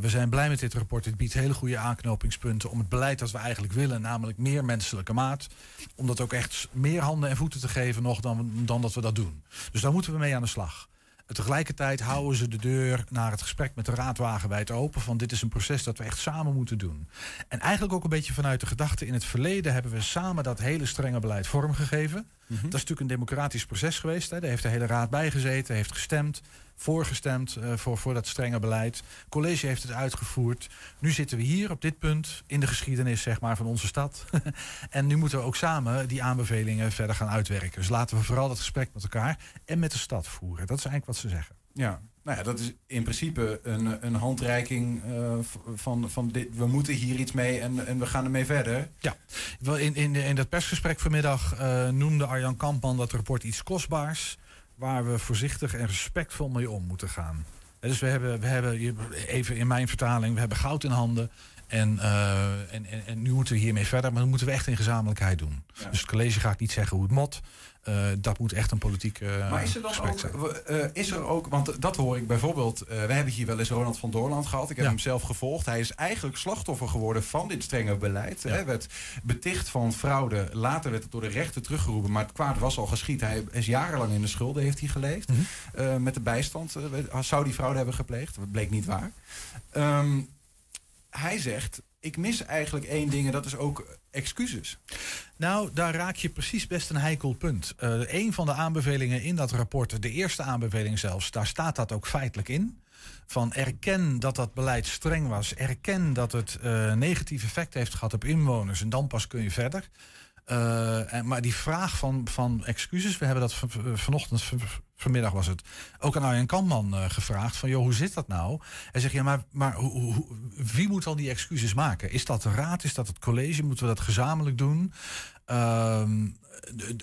we zijn blij met dit rapport. Het biedt hele goede aanknopingspunten om het beleid dat we eigenlijk willen, namelijk meer menselijke maat. Om dat ook echt meer handen en voeten te geven nog dan, dan dat we dat doen. Dus daar moeten we mee aan de slag. Tegelijkertijd houden ze de deur naar het gesprek met de raad wagenwijd open. Van dit is een proces dat we echt samen moeten doen. En eigenlijk ook een beetje vanuit de gedachte. In het verleden hebben we samen dat hele strenge beleid vormgegeven. Mm-hmm. Dat is natuurlijk een democratisch proces geweest. Hè. Daar heeft de hele raad bij gezeten, heeft gestemd, voorgestemd uh, voor, voor dat strenge beleid. Het college heeft het uitgevoerd. Nu zitten we hier op dit punt in de geschiedenis zeg maar, van onze stad. en nu moeten we ook samen die aanbevelingen verder gaan uitwerken. Dus laten we vooral dat gesprek met elkaar en met de stad voeren. Dat is eigenlijk wat ze zeggen. Ja, nou ja, dat is in principe een, een handreiking uh, van, van dit, we moeten hier iets mee en, en we gaan ermee verder. Ja, in, in, in dat persgesprek vanmiddag uh, noemde Arjan Kampman dat rapport iets kostbaars, waar we voorzichtig en respectvol mee om moeten gaan. Dus we hebben, we hebben, even in mijn vertaling, we hebben goud in handen En, eh, en, en, en nu moeten we hiermee verder, maar dat moeten we echt in gezamenlijkheid doen. Dus het college gaat niet zeggen hoe het moet. Eh, dat moet echt een politiek uh, Maar is er dan ook, zijn. eh, is er ook, want dat hoor ik bijvoorbeeld, eh we hebben hier wel eens Ronald van Doorland gehad. Ik heb Ja. hem zelf gevolgd. Hij is eigenlijk slachtoffer geworden van dit strenge beleid. Hij werd beticht van fraude. Later werd het door de rechter teruggeroepen, maar het kwaad was al geschied. Hij is jarenlang in de schulden heeft hij geleefd. Mhm. Eh, met de bijstand eh, zou die fraude hebben gepleegd. Dat bleek niet waar. Ehm, hij zegt, ik mis eigenlijk één ding en dat is ook excuses. Nou, daar raak je precies best een heikel punt. Eh een van de aanbevelingen in dat rapport, de eerste aanbeveling zelfs, daar staat dat ook feitelijk in. Van erken dat dat beleid streng was. Erken dat het eh, negatief effect heeft gehad op inwoners. En dan pas kun je verder. Eh, maar die vraag van, van excuses, we hebben dat van- van- vanochtend, van- vanmiddag was het, ook aan Arjen Kampman eh, gevraagd. Van joh, hoe zit dat nou? Hij zegt, ja, maar, maar hoe, hoe- wie moet dan die excuses maken? Is dat de raad? Is dat het college? Moeten we dat gezamenlijk doen? Ehm,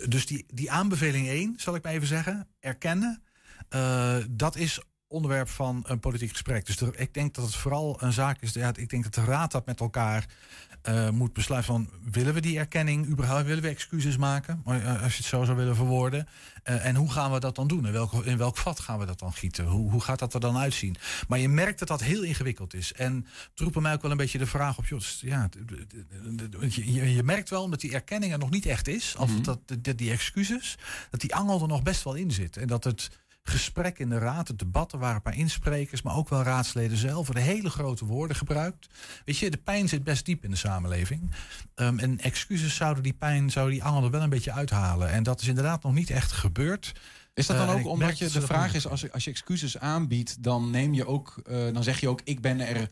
dus die, die aanbeveling 1, zal ik maar even zeggen, erkennen, eh, dat is onderwerp van een politiek gesprek. Dus ik denk dat het vooral een zaak is. Ik denk dat de raad dat met elkaar eh, moet besluiten van willen we die erkenning überhaupt, willen we excuses maken, eh, als je het zo zou willen verwoorden. Eh, en hoe gaan we dat dan doen? In welk, in welk vat gaan we dat dan gieten? Hoe, hoe gaat dat er dan uitzien? Maar je merkt dat dat heel ingewikkeld is. En bij mij ook wel een beetje de vraag op, joh, ja, je, je- merkt wel omdat die erkenning er nog niet echt is, of dat, dat die excuses, dat die angel er nog best wel in zit. En dat het gesprek in de raad, het debat, er waren een paar insprekers, maar ook wel raadsleden zelf, worden hele grote woorden gebruikt. Weet je, de pijn zit best diep in de samenleving. Ehm, en excuses zouden die pijn, zouden die angel er wel een beetje uithalen. En dat is inderdaad nog niet echt gebeurd. Is dat dan Eh, ook omdat je de vraag is, als je, als je excuses aanbiedt, dan neem je ook, eh, dan zeg je ook, ik ben er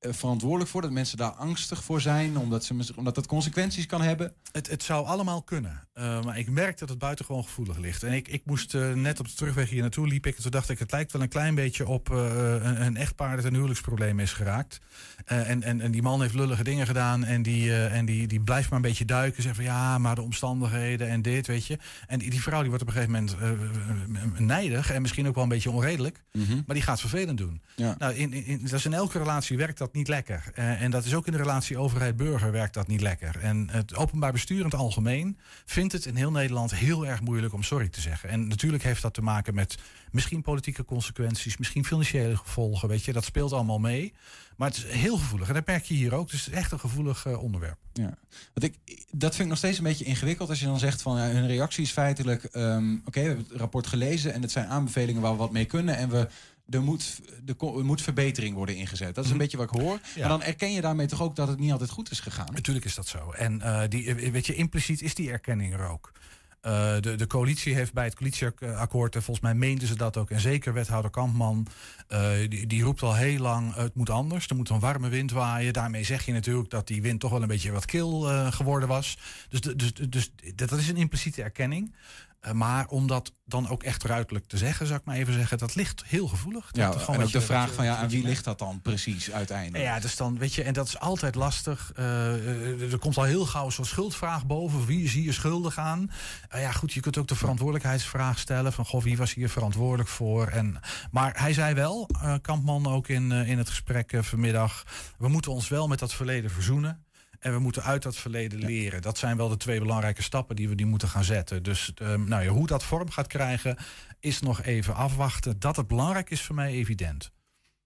verantwoordelijk voor dat mensen daar angstig voor zijn, omdat, ze, omdat dat consequenties kan hebben. Het, het zou allemaal kunnen. Uh, maar ik merk dat het buitengewoon gevoelig ligt. En ik, ik moest uh, net op de terugweg hier naartoe liep ik. En toen dacht ik, het lijkt wel een klein beetje op uh, een, een echtpaar dat een huwelijksprobleem is geraakt. En, en, en die man heeft lullige dingen gedaan. En die, en die, die blijft maar een beetje duiken. Zegt van ja, maar de omstandigheden en dit, weet je. En die, die vrouw die wordt op een gegeven moment nijdig. En misschien ook wel een beetje onredelijk. Mhm. Maar die gaat vervelend doen. Ja. Nou, in, in, in, dat is in elke relatie werkt dat niet lekker. Uh, en dat is ook in de relatie overheid-burger werkt dat niet lekker. En het openbaar bestuur in het algemeen vindt het in heel Nederland heel erg moeilijk om sorry te zeggen. En natuurlijk heeft dat te maken met misschien politieke consequenties, misschien financiële gevolgen, weet je. Dat speelt allemaal mee. Maar het is heel gevoelig. En dat merk je hier ook. Dus het is echt een gevoelig uh, onderwerp. Ja. Want ik, dat vind ik nog steeds een beetje ingewikkeld. Als je dan zegt van ja, hun reactie is feitelijk... Um, oké, we hebben het rapport gelezen en het zijn aanbevelingen waar we wat mee kunnen. En we, er, moet, er moet verbetering worden ingezet. Dat is een Mhm. beetje wat ik hoor. Ja. Maar dan erken je daarmee toch ook dat het niet altijd goed is gegaan? Natuurlijk is dat zo. En uh, die, weet je, impliciet is die erkenning er ook. Uh, de, de coalitie heeft bij het coalitieakkoord, en volgens mij meenden ze dat ook, en zeker wethouder Kampman, uh, die, die, roept al heel lang, het moet anders, er moet een warme wind waaien. Daarmee zeg je natuurlijk dat die wind toch wel een beetje wat kil uh, geworden was. Dus, dus, dus dat is een impliciete erkenning. Uh, maar om dat dan ook echt ruidelijk te zeggen, zou ik maar even zeggen, dat ligt heel gevoelig. Ja, en ook de vraag van ja, aan wie ligt dat dan precies uiteindelijk? Ja, dus dan, weet je, en dat is altijd lastig. Uh, er komt al heel gauw zo'n schuldvraag boven. Wie is hier schuldig aan? Uh, ja, goed, je kunt ook de verantwoordelijkheidsvraag stellen van, goh, wie was hier verantwoordelijk voor? En, maar hij zei wel, Kampman ook in, in het gesprek vanmiddag, we moeten ons wel met dat verleden verzoenen. En we moeten uit dat verleden leren. Dat zijn wel de twee belangrijke stappen die we die moeten gaan zetten. Dus um, nou ja, hoe dat vorm gaat krijgen, is nog even afwachten. Dat het belangrijk is voor mij evident.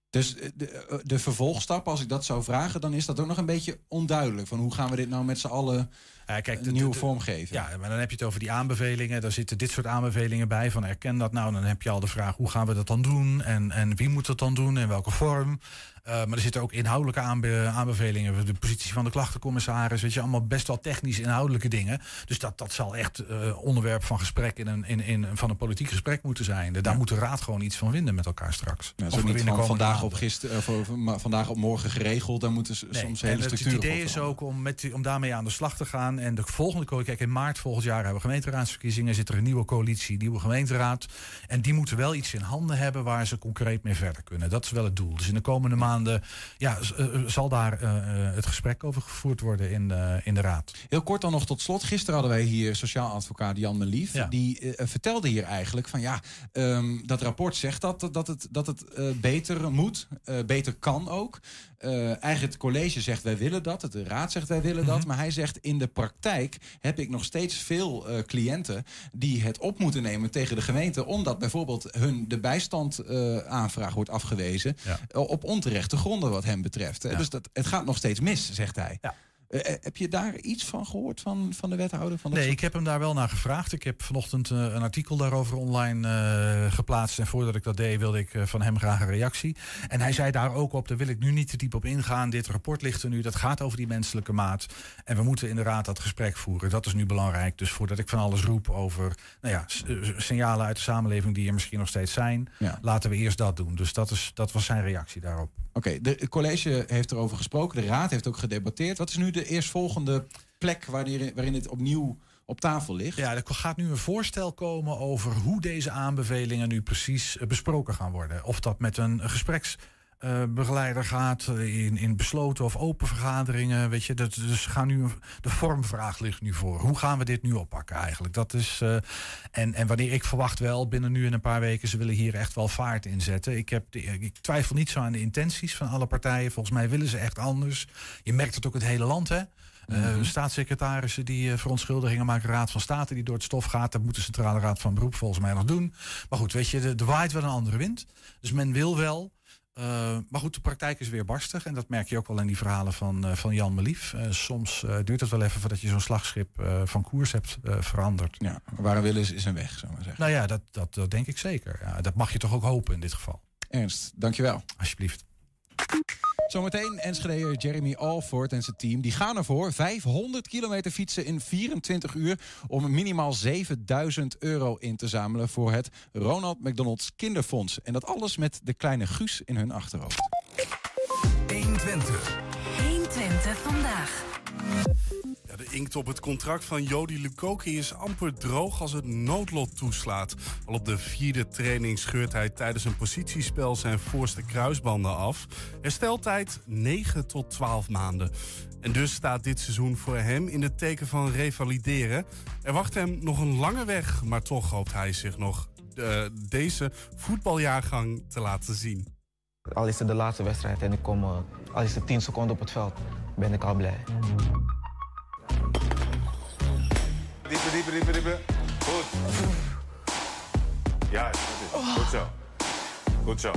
Dus de, de vervolgstap, als ik dat zou vragen, dan is dat ook nog een beetje onduidelijk. Van hoe gaan we dit nou met z'n allen kijk, een nieuwe vorm geven? Ja, maar dan heb je het over die aanbevelingen. Daar zitten dit soort aanbevelingen bij. Van erken dat nou. Dan heb je al de vraag hoe gaan we dat dan doen? En, en wie moet dat dan doen? In welke vorm? Uh, maar er zitten ook inhoudelijke aanbe aanbevelingen. De positie van de klachtencommissaris. Weet je, allemaal best wel technisch inhoudelijke dingen. Dus dat, dat zal echt uh, onderwerp van gesprek in een, in, in, van een politiek gesprek moeten zijn. Daar ja. moet de raad gewoon iets van vinden met elkaar straks. Ja, zo niet van vandaag op, gisteren, of, vandaag op morgen geregeld. Daar moeten nee, soms hele structuren Het idee is ook om, met, om daarmee aan de slag te gaan. En de volgende coalitie, kijk, in maart volgend jaar hebben we gemeenteraadsverkiezingen. Zit er een nieuwe coalitie, nieuwe gemeenteraad. En die moeten wel iets in handen hebben waar ze concreet mee verder kunnen. Dat is wel het doel. Dus in de komende maanden ja, z- eh, zal daar eh, eh, het gesprek over gevoerd worden in, eh, in de raad. Heel kort dan nog tot slot. Gisteren hadden wij hier sociaal advocaat Jan Melief. Ja. Die eh, vertelde hier eigenlijk van ja, ehm, dat rapport zegt dat, dat het, dat het eh, beter moet, eh, beter kan ook. Eh, eigenlijk het college zegt wij willen dat, het de raad zegt wij willen dat. Maar hij zegt in de praktijk heb ik nog steeds veel eh, cliënten die het op moeten nemen tegen de gemeente. Omdat bijvoorbeeld hun de bijstand eh, aanvraag wordt afgewezen Ja. op onterechte gronden wat hem betreft. Ja. Dus dat, het gaat nog steeds mis, zegt hij. Ja. Eh, eh, heb je daar iets van gehoord van, van de wethouder? Van dat Nee, soort- ik heb hem daar wel naar gevraagd. Ik heb vanochtend eh, een artikel daarover online geplaatst. En voordat ik dat deed, wilde ik van hem graag een reactie. En hij zei daar ook op, daar wil ik nu niet te diep op ingaan. Dit rapport ligt er nu, dat gaat over die menselijke maat. En we moeten inderdaad dat gesprek voeren. Dat is nu belangrijk. Dus voordat ik van alles roep over nou ja, signalen uit de samenleving die er misschien nog steeds zijn, Ja. laten we eerst dat doen. Dus dat, is, dat was zijn reactie daarop. Oké, de het college heeft erover gesproken. De raad heeft ook gedebatteerd. Wat is nu de eerstvolgende plek waarin, waarin het opnieuw op tafel ligt? Ja, er gaat nu een voorstel komen over hoe deze aanbevelingen nu precies eh, besproken gaan worden. Of dat met een gespreksbegeleider gaat eh, in, in besloten of open vergaderingen. Weet je, dat, dus gaan nu, de vormvraag ligt nu voor. Hoe gaan we dit nu oppakken eigenlijk? Dat is, eh, en, en wanneer ik verwacht wel, binnen nu en een paar weken, ze willen hier echt wel vaart in zetten. Ik, heb ik twijfel niet zo aan de intenties van alle partijen. Volgens mij willen ze echt anders. Je merkt het ook het hele land, hè? Eh, staatssecretarissen die eh, verontschuldigingen maken, Raad van State die door het stof gaat. Dat moet de Centrale Raad van Beroep volgens mij nog doen. Maar goed, weet je, de, de waait wel een andere wind. Dus men wil wel. Eh, maar goed, de praktijk is weer barstig. En dat merk je ook wel in die verhalen van, eh, van Jan Melief. Eh, soms duurt het wel even voordat je zo'n slagschip van koers hebt veranderd. Ja, waar een wil is, is een weg, zou maar zeggen. Nou ja, dat, dat, dat denk ik zeker. Ja, dat mag je toch ook hopen in dit geval. Ernst, dankjewel. Alsjeblieft. Zometeen Enschedeer Jeremy Alford en zijn team. Die gaan ervoor 500 kilometer fietsen in 24 uur... om minimaal 7000 euro in te zamelen voor het Ronald McDonald's Kinderfonds. En dat alles met de kleine Guus in hun achterhoofd. 120. 120 vandaag. De inkt op het contract van Jody Lukoki is amper droog als het noodlot toeslaat. Al op de vierde training scheurt hij tijdens een positiespel zijn voorste kruisbanden af. Hersteltijd 9 tot 12 maanden. En dus staat dit seizoen voor hem in het teken van revalideren. Er wacht hem nog een lange weg, maar toch hoopt hij zich nog eh, deze voetbaljaargang te laten zien. Al is het de laatste wedstrijd en ik kom, eh, al is het 10 seconden op het veld, ben ik al blij. Dieper, dieper, dieper, dieper. Goed. Ja, goed, goed zo. Goed zo.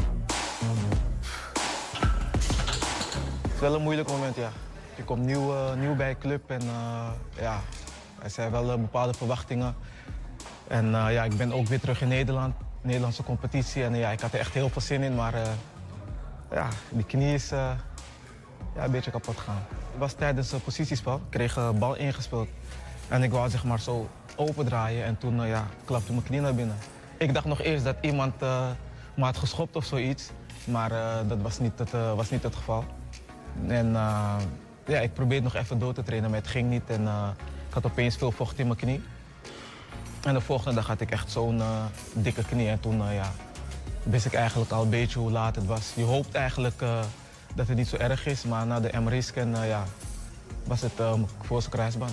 Het is wel een moeilijk moment, ja. Ik kom nieuw, eh, nieuw bij de club en eh, ja, er zijn wel eh, bepaalde verwachtingen. En ja, ik ben ook weer terug in Nederland, Nederlandse competitie. En ja, ik had er echt heel veel zin in, maar ja, die knie is ja, een beetje kapot. Het was tijdens een positiespel, kreeg een bal ingespeeld. En ik wou zeg maar zo opendraaien en toen eh, ja, klapte mijn knie naar binnen. Ik dacht nog eerst dat iemand eh, me had geschopt of zoiets. Maar eh, dat was niet, het, eh, was niet het geval. En eh, ja, ik probeerde nog even door te trainen, maar het ging niet. En eh, ik had opeens veel vocht in mijn knie. En de volgende dag had ik echt zo'n eh, dikke knie. En toen eh, ja, wist ik eigenlijk al een beetje hoe laat het was. Je hoopt eigenlijk eh, dat het niet zo erg is, maar na de MRI-scan eh, ja, was het mijn voorste kruisband.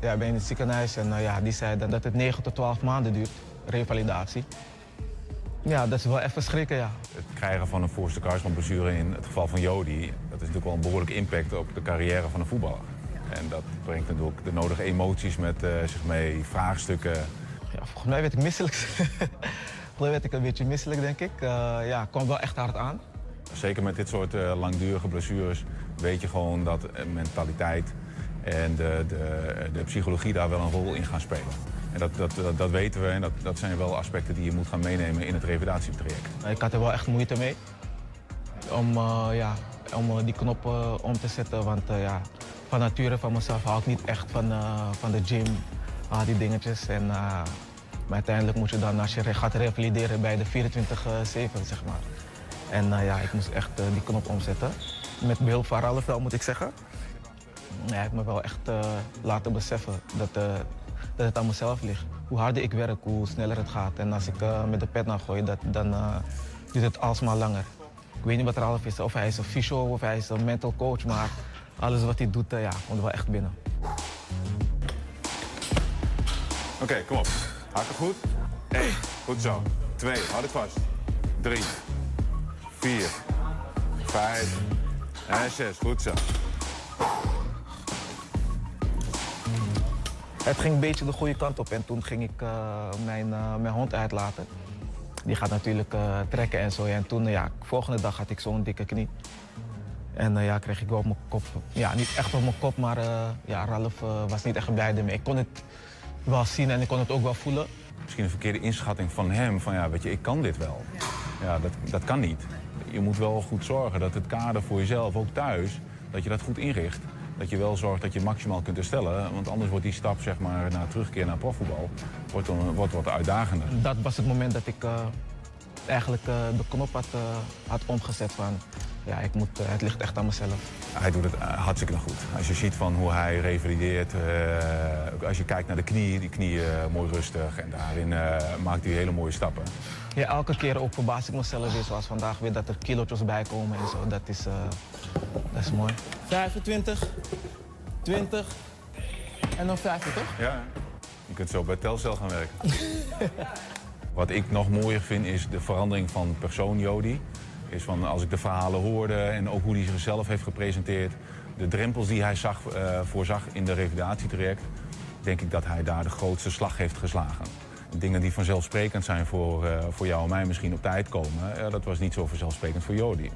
Ja, ik ben in het ziekenhuis en eh, ja, die zei dan dat het 9 tot 12 maanden duurt, revalidatie. Ja, dat is wel even schrikken, ja. Het krijgen van een voorste kruisbandblessure in het geval van Jody... dat is natuurlijk wel een behoorlijke impact op de carrière van een voetballer. En dat brengt natuurlijk de nodige emoties met zich mee, vraagstukken. Ja, volgens mij werd ik misselijk. volgens mij werd ik een beetje misselijk, denk ik. Uh, ja, het kwam wel echt hard aan. Zeker met dit soort uh, langdurige blessures weet je gewoon dat uh, mentaliteit en de, de, de, psychologie daar wel een rol in gaan spelen. En dat, dat, dat, weten we en dat, dat zijn wel aspecten die je moet gaan meenemen in het revalidatietraject. Ik had er wel echt moeite mee om, ja, om die knop om te zetten. Want ja, van nature van mezelf hou ik niet echt van, van de gym, al die dingetjes. En, maar uiteindelijk moet je dan, als je gaat revalideren, bij de 24-7, zeg maar. En uh, ja, ik moest echt uh, die knop omzetten. Met behulp van Ralf wel, moet ik zeggen. Hij heeft me wel echt eh, laten beseffen dat, eh, dat het aan mezelf ligt. Hoe harder ik werk, hoe sneller het gaat. En als ik eh, met de pet naar gooi, dat, dan eh, duurt het alsmaar langer. Ik weet niet wat half is, of hij is een fysio of hij is een mental coach, maar alles wat hij doet, eh, ja, komt wel echt binnen. Oké, kom op. Hakken goed. Eén, goed zo. Twee, houd het vast. Drie, vier, vijf en zes. Goed zo. Het ging een beetje de goede kant op en toen ging ik eh, mijn, eh, mijn hond uitlaten. Die gaat natuurlijk eh, trekken en zo. En toen, ja, volgende dag had ik zo'n dikke knie. En ja, kreeg ik wel op mijn kop. Ja, niet echt op mijn kop, maar eh, ja, Ralf eh, was niet echt blij ermee. Ik kon het wel zien en ik kon het ook wel voelen. Misschien een verkeerde inschatting van hem. Van ja, weet je, ik kan dit wel. Ja, dat, dat kan niet. Je moet wel goed zorgen dat het kader voor jezelf, ook thuis, dat je dat goed inricht. Dat je wel zorgt dat je maximaal kunt herstellen. Want anders wordt die stap zeg maar, naar terugkeer naar profvoetbal wordt, dan, wordt wat uitdagender. Dat was het moment dat ik eh, eigenlijk eh, de knop had, eh, had omgezet van... Ja, ik moet, het ligt echt aan mezelf. Hij doet het hartstikke goed. Als je ziet van hoe hij revalideert, als je kijkt naar de knie, die knieën mooi rustig. En daarin maakt hij hele mooie stappen. Ja, elke keer ook verbaas ik mezelf weer, zoals vandaag weer, dat er kilootjes bij komen en zo. Dat is, eh, dat is mooi. 25, 20 en dan 50, toch? Ja, je kunt zo bij Telcel gaan werken. Wat ik nog mooier vind is de verandering van persoon Jody. Is van als ik de verhalen hoorde en ook hoe hij zichzelf heeft gepresenteerd. De drempels die hij zag, eh, voorzag in de revalidatietraject. Denk ik dat hij daar de grootste slag heeft geslagen. Dingen die vanzelfsprekend zijn voor, eh, voor jou en mij misschien op tijd komen. ja, dat was niet zo vanzelfsprekend voor Jody.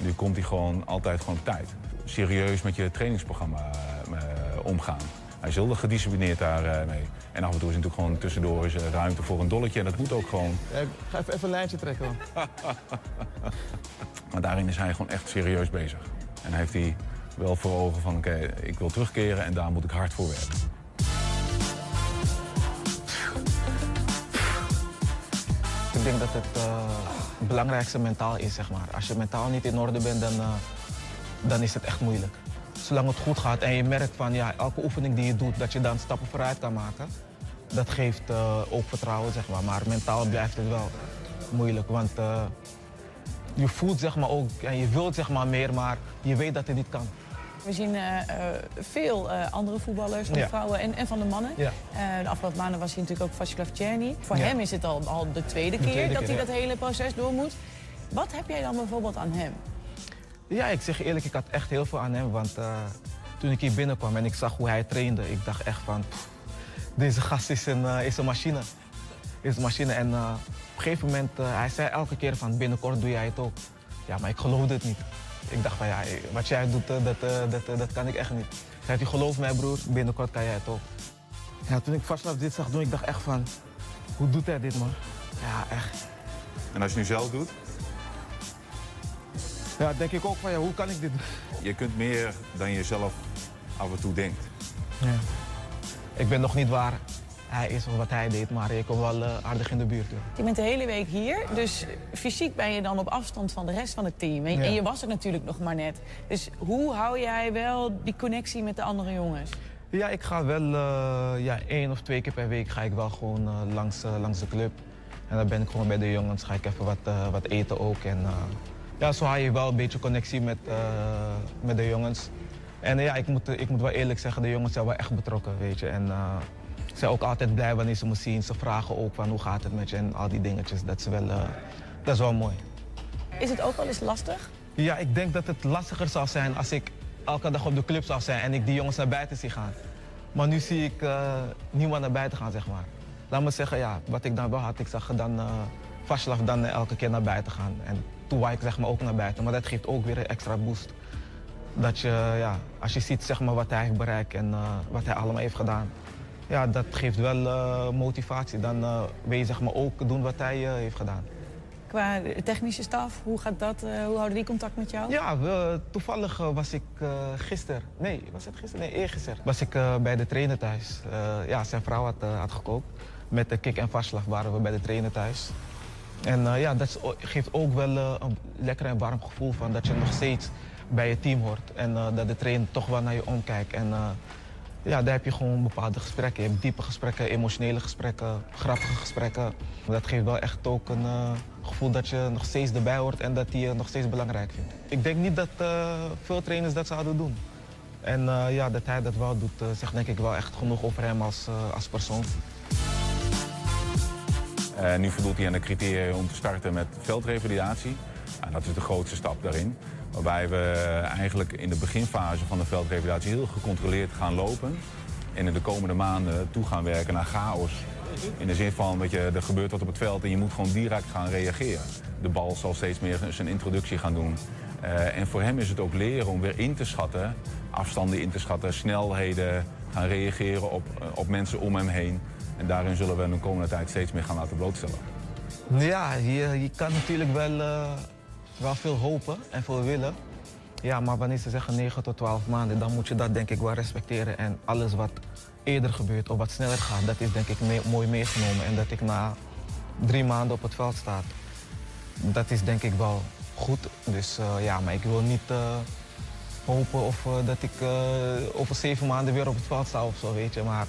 Nu komt hij gewoon altijd gewoon op tijd. Serieus met je trainingsprogramma eh, omgaan. Hij is heel gedisciplineerd daarmee. mee. En af en toe is natuurlijk gewoon tussendoor is ruimte voor een dolletje. En dat moet ook gewoon. ga even, een lijntje trekken. Maar daarin is hij gewoon echt serieus bezig. En heeft hij wel voor ogen van oké, ik wil terugkeren en daar moet ik hard voor werken. Ik denk dat het eh, het belangrijkste mentaal is, zeg maar. Als je mentaal niet in orde bent, dan, eh, dan is het echt moeilijk. Zolang het goed gaat en je merkt van ja, elke oefening die je doet, dat je dan stappen vooruit kan maken. Dat geeft eh, ook vertrouwen, zeg maar. Maar mentaal blijft het wel moeilijk, want eh, je voelt zeg maar ook en je wilt zeg maar meer, maar je weet dat het niet kan. We zien eh, eh, veel eh, andere voetballers, van de vrouwen en, en van de mannen. De afgelopen maanden was hij natuurlijk ook Vacilav Czerny. Voor hem is het al, al de tweede De keer tweede dat keer, hij dat hele proces door moet. Wat heb jij dan bijvoorbeeld aan hem? Ja, ik zeg eerlijk, ik had echt heel veel aan hem. Want toen ik hier binnenkwam en ik zag hoe hij trainde, ik dacht echt van... pff, deze gast is een, is een machine. Is een machine. En op een gegeven moment, hij zei elke keer van binnenkort doe jij het ook. Ja, maar ik geloofde het niet. Ik dacht van ja, wat jij doet, eh, dat, eh, dat, eh, dat kan ik echt niet. Hij zei, geloof mij broer, binnenkort kan jij het ook. Ja, toen ik Vaslav dit zag doen, ik dacht echt van, hoe doet hij dit man? Ja, echt. En als je nu zelf doet, Ja, denk ik ook van ja, hoe kan ik dit doen? je kunt meer dan je zelf af en toe denkt. Ja. Ik ben nog niet waar hij is of wat hij deed, maar ik kom wel eh, aardig in de buurt. Je bent de hele week hier, dus fysiek ben je dan op afstand van de rest van het team. En, Ja. en je was er natuurlijk nog maar net. Dus hoe hou jij wel die connectie met de andere jongens? Ja, ik ga wel eh, ja, één of twee keer per week ga ik wel gewoon eh, langs, langs de club. En dan ben ik gewoon bij de jongens, ga ik even wat, wat eten ook. En ja, zo hou je wel een beetje connectie met, met de jongens. En ja, ik moet, ik moet wel eerlijk zeggen, de jongens zijn wel echt betrokken, weet je. En eh, ze zijn ook altijd blij wanneer ze me zien. Ze vragen ook van hoe gaat het met je en al die dingetjes. Dat is wel, eh, dat is wel mooi. Is het ook wel eens lastig? Ja, ik denk dat het lastiger zou zijn als ik elke dag op de club zou zijn en ik die jongens naar buiten zie gaan. Maar nu zie ik eh, niemand naar buiten gaan, zeg maar. Laat me zeggen, ja, wat ik dan wel had, ik zag dan uh, Vaslav dan elke keer naar buiten gaan. En toen wou ik zeg maar ook naar buiten, maar dat geeft ook weer een extra boost. Dat je, ja, als je ziet zeg maar, wat hij heeft bereikt en eh, wat hij allemaal heeft gedaan. Ja, dat geeft wel eh, motivatie. Dan eh, wil je zeg maar, ook doen wat hij eh, heeft gedaan. Qua technische staf, hoe gaat dat? hoe houden die contact met jou? Ja, we, toevallig was ik uh, gisteren, nee, was het gisteren? Nee, eergisteren. Was ik uh, bij de trainer thuis. Uh, ja, zijn vrouw had, had gekookt. Met de kik en vastslag waren we bij de trainer thuis. En ja, dat geeft ook wel een lekker en warm gevoel van dat je nog steeds bij je team hoort. En dat de trainer toch wel naar je omkijkt. En ja, daar heb je gewoon bepaalde gesprekken. Je hebt diepe gesprekken, emotionele gesprekken, grappige gesprekken. Dat geeft wel echt ook een eh, gevoel dat je nog steeds erbij hoort en dat je nog steeds belangrijk vindt. Ik denk niet dat eh, veel trainers dat zouden doen. En eh, ja, dat hij dat wel doet, zegt denk ik wel echt genoeg over hem als, als persoon. Nu voldoet hij aan de criteria om te starten met veldrevalidatie. Nou, dat is de grootste stap daarin. Waarbij we eigenlijk in de beginfase van de veldrevalidatie heel gecontroleerd gaan lopen. En in de komende maanden toe gaan werken naar chaos. In de zin van, weet je, er gebeurt wat op het veld en je moet gewoon direct gaan reageren. De bal zal steeds meer zijn introductie gaan doen. Eh, en voor hem is het ook leren om weer in te schatten, afstanden in te schatten, snelheden, gaan reageren op, eh, op mensen om hem heen. En daarin zullen we de komende tijd steeds meer gaan laten blootstellen. Ja, je, je kan natuurlijk wel, eh, wel veel hopen en veel willen. Ja, maar wanneer ze zeggen 9 tot 12 maanden, dan moet je dat denk ik wel respecteren. En alles wat eerder gebeurt of wat sneller gaat, dat is denk ik mee- mooi meegenomen. En dat ik na drie maanden op het veld sta, dat is denk ik wel goed. Dus eh, ja, maar ik wil niet eh, hopen of eh, dat ik over zeven maanden weer op het veld sta of zo, weet je. Maar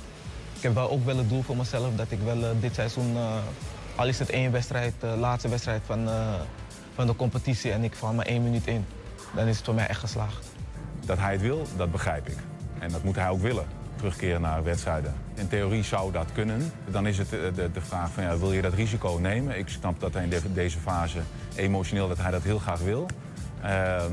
ik heb wel ook wel het doel voor mezelf dat ik wel dit seizoen, al is het één wedstrijd, de laatste wedstrijd van, van de competitie en ik val maar één minuut in, dan is het voor mij echt geslaagd. Dat hij het wil, dat begrijp ik. En dat moet hij ook willen, terugkeren naar wedstrijden. In theorie zou dat kunnen. Dan is het eh, de, de vraag van, ja, wil je dat risico nemen? Ik snap dat hij in de- deze fase emotioneel dat hij dat heel graag wil. Ehm,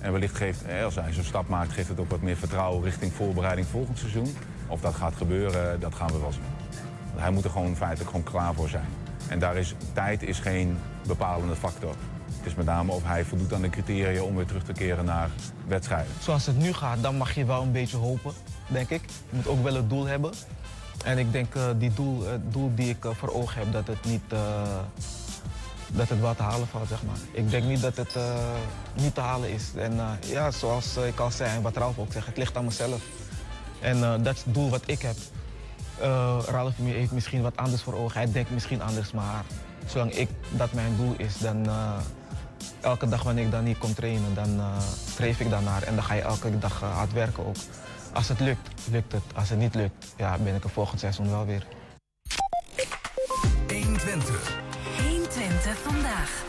en wellicht geeft, eh, als hij zo'n stap maakt, geeft het ook wat meer vertrouwen richting voorbereiding volgend seizoen. Of dat gaat gebeuren, dat gaan we wel zien. Hij moet er gewoon feitelijk gewoon klaar voor zijn. En daar is, tijd is geen bepalende factor. Het is met name of hij voldoet aan de criteria om weer terug te keren naar wedstrijden. Zoals het nu gaat, dan mag je wel een beetje hopen, denk ik. Je moet ook wel een doel hebben. En ik denk, eh die doel, het doel die ik eh, voor ogen heb, dat het niet eh, dat het wel te halen valt, zeg maar. Ik denk niet dat het eh, niet te halen is. En eh, ja, zoals eh, ik al zei en wat Ralf ook zegt, het ligt aan mezelf. En eh, dat is het doel wat ik heb. Eh Ralf heeft misschien wat anders voor ogen. Hij denkt misschien anders, maar zolang ik, dat mijn doel is, dan eh, elke dag wanneer ik dan niet kom trainen, dan eh, streef ik daarnaar. En dan ga je elke dag eh, hard werken ook. Als het lukt, lukt het. Als het niet lukt, ja, ben ik er volgend seizoen wel weer. 120. 120 vandaag.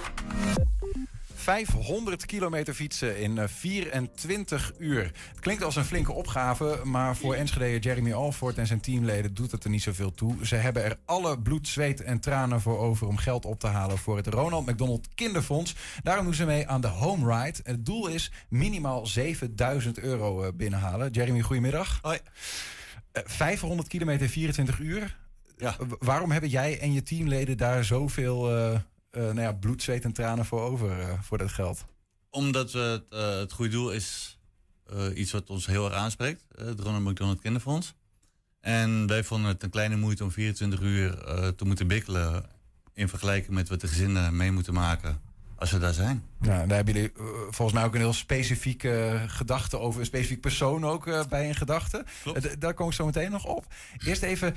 500 kilometer fietsen in eh, 24 uur. Het klinkt als een flinke opgave, maar voor Enschede Jeremy Alford en zijn teamleden doet het er niet zoveel toe. Ze hebben er alle bloed, zweet en tranen voor over om geld op te halen voor het Ronald McDonald Kinderfonds. Daarom doen ze mee aan de Home Ride. Het doel is minimaal 7000 euro eh, binnenhalen. Jeremy, goedemiddag. Hoi. Eh, 500 kilometer 24 uur. Ja. Waarom hebben jij en je teamleden daar zoveel eh, eh, nou ja, bloed, zweet en tranen voor over eh, voor dat geld? Omdat we het, eh, het goede doel is eh, iets wat ons heel erg aanspreekt. eh, het Ronald McDonald Kinderfonds. En wij vonden het een kleine moeite om 24 uur eh, te moeten bikkelen... in vergelijking met wat de gezinnen mee moeten maken als ze daar zijn. Ja, daar hebben jullie eh, volgens mij ook een heel specifieke eh, gedachte over. Een specifiek persoon ook eh, bij een gedachte. Daar kom ik zo meteen nog op. Eerst even,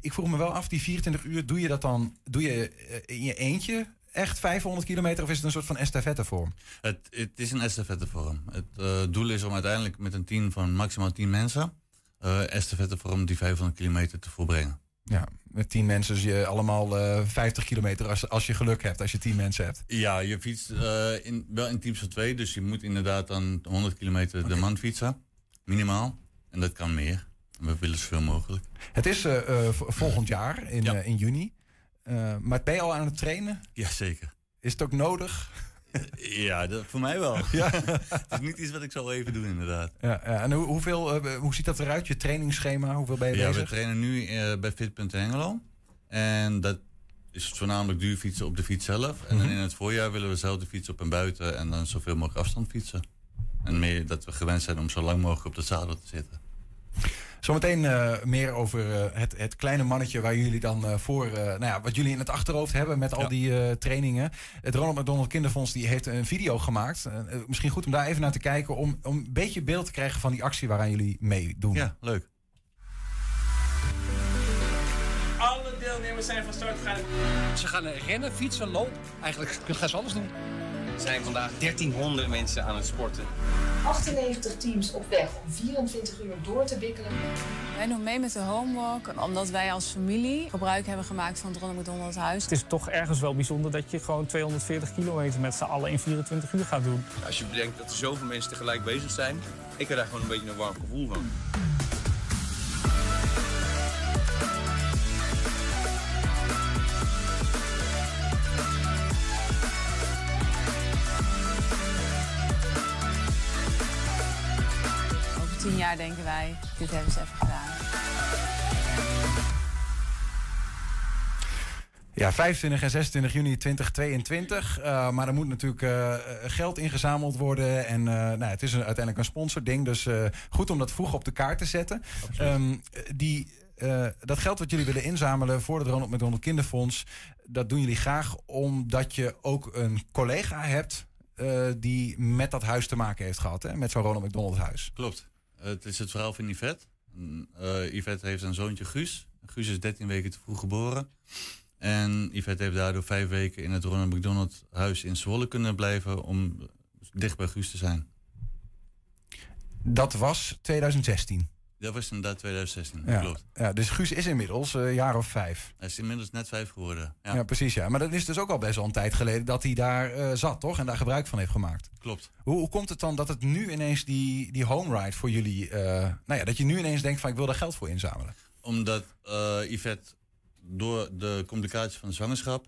ik vroeg me wel af, die 24 uur, doe je dat dan doe je in je eentje? Echt 500 kilometer of is het een soort van estafettevorm? Het, het is een estafettevorm. Het doel is om uiteindelijk met een team van maximaal 10 mensen... eh estafettevorm die 500 kilometer te volbrengen. Ja, met 10 mensen, dus je allemaal eh 50 kilometer als, als je geluk hebt, als je 10 mensen hebt. Ja, je fietst eh, in, wel in teams van twee, dus je moet inderdaad dan 100 kilometer de man fietsen, minimaal. En dat kan meer. We willen zoveel mogelijk. Het is eh, volgend jaar, in, in juni. Maar ben je al aan het trainen? Jazeker. Is het ook nodig? Ja, dat, voor mij wel. Ja. het is niet iets wat ik zo even doe, inderdaad. Ja, ja. en hoe, hoeveel, eh, hoe ziet dat eruit, je trainingsschema? Hoeveel ben je Ja, we trainen nu eh, bij Fit. Hengelo. En dat is voornamelijk duurfietsen op de fiets zelf. En dan Mhm. in het voorjaar willen we zelf de fiets op en buiten en dan zoveel mogelijk afstand fietsen. En meer dat we gewend zijn om zo lang mogelijk op de zadel te zitten. Zometeen eh, meer over eh, het, het kleine mannetje waar jullie dan eh, voor, eh, nou ja, wat jullie in het achterhoofd hebben met al Ja. die eh, trainingen. Het Ronald McDonald Kinderfonds die heeft een video gemaakt. Misschien goed om daar even naar te kijken om, om een beetje beeld te krijgen van die actie waaraan jullie meedoen. Ja, leuk. Alle deelnemers zijn van start gegaan. Ze gaan rennen, fietsen, lopen. Eigenlijk gaan ze alles doen. Er zijn vandaag 1300 mensen aan het sporten. 98 teams op weg om 24 uur door te wikkelen. Wij doen mee met de Homewalk omdat wij als familie gebruik hebben gemaakt van het Ronald McDonald Huis. Het is toch ergens wel bijzonder dat je gewoon 240 kilometer met z'n allen in 24 uur gaat doen. Als je bedenkt dat er zoveel mensen tegelijk bezig zijn, ik heb daar gewoon een beetje een warm gevoel van. Denken wij, dit hebben ze even gedaan. Ja, 25 en 26 juni 2022. Uh, maar er moet natuurlijk uh, geld ingezameld worden. En uh, nou, het is een, uiteindelijk een sponsording. Dus uh, goed om dat vroeg op de kaart te zetten. Um, die, uh, dat geld wat jullie willen inzamelen voor het Ronald McDonald Kinderfonds... dat doen jullie graag omdat je ook een collega hebt... Uh, die met dat huis te maken heeft gehad. Hè? Met zo'n Ronald McDonald huis. Klopt. Het is het verhaal van Yvette. Uh, Yvette heeft een zoontje Guus. Guus is 13 weken te vroeg geboren. En Yvette heeft daardoor vijf weken in het Ronald McDonald huis in Zwolle kunnen blijven om dicht bij Guus te zijn. Dat was 2016. Dat was inderdaad 2016, ja. klopt. Ja, dus Guus is inmiddels een uh, jaar of vijf. Hij is inmiddels net vijf geworden. Ja. ja. precies. Ja. Maar dat is dus ook al best wel een tijd geleden dat hij daar uh, zat, toch? En daar gebruik van heeft gemaakt. Klopt. Hoe, hoe komt het dan dat het nu ineens die, die home ride voor jullie... Uh, nou ja, dat je nu ineens denkt van ik wil daar geld voor inzamelen? Omdat Yvette door de complicaties van de zwangerschap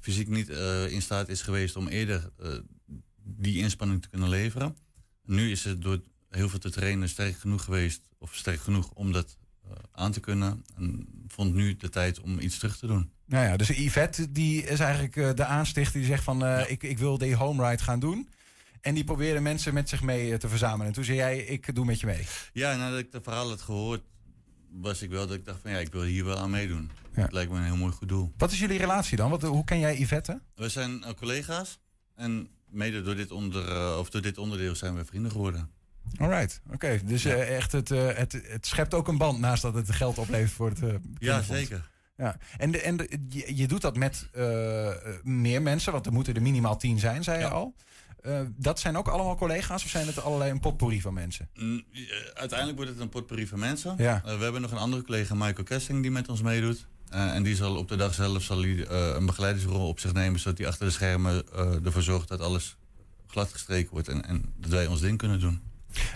fysiek niet in staat is geweest om eerder die inspanning te kunnen leveren. Nu is het door heel veel te trainen sterk genoeg geweest, of sterk genoeg om dat uh, aan te kunnen. En vond nu de tijd om iets terug te doen. Nou ja, dus Yvette die is eigenlijk de aanstichter die zegt van ja. ik, ik wil die home ride gaan doen. En die probeerde mensen met zich mee te verzamelen. En toen zei jij, ik doe met je mee. Ja, nadat ik het verhaal had gehoord, was ik wel dat ik dacht van ja, ik wil hier wel aan meedoen. Ja. Het lijkt me een heel mooi goed doel. Wat is jullie relatie dan? Wat, hoe ken jij Yvette? We zijn collega's en mede door dit, onder, of door dit onderdeel zijn we vrienden geworden. Alright, oké. Okay. Dus ja. uh, echt het, het, het schept ook een band naast dat het geld oplevert voor het Ja, zeker. Ja, en, de, en de, je, je, doet dat met meer mensen, want er moeten er minimaal tien zijn, zei je al. Uh, dat zijn ook allemaal collega's of zijn het allerlei een potpourri van mensen? Mm, uiteindelijk wordt het een potpourri van mensen. Ja. Uh, we hebben nog een andere collega, Michael Kessing, die met ons meedoet. Uh, en die zal op de dag zelf zal hij, een begeleidingsrol op zich nemen... zodat hij achter de schermen ervoor zorgt dat alles glad gestreken wordt... en, en dat wij ons ding kunnen doen.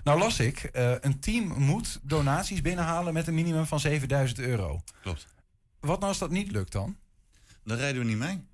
Nou las ik, een team moet donaties binnenhalen met een minimum van 7000 euro. Klopt. Wat nou als dat niet lukt dan? Dan rijden we niet mee.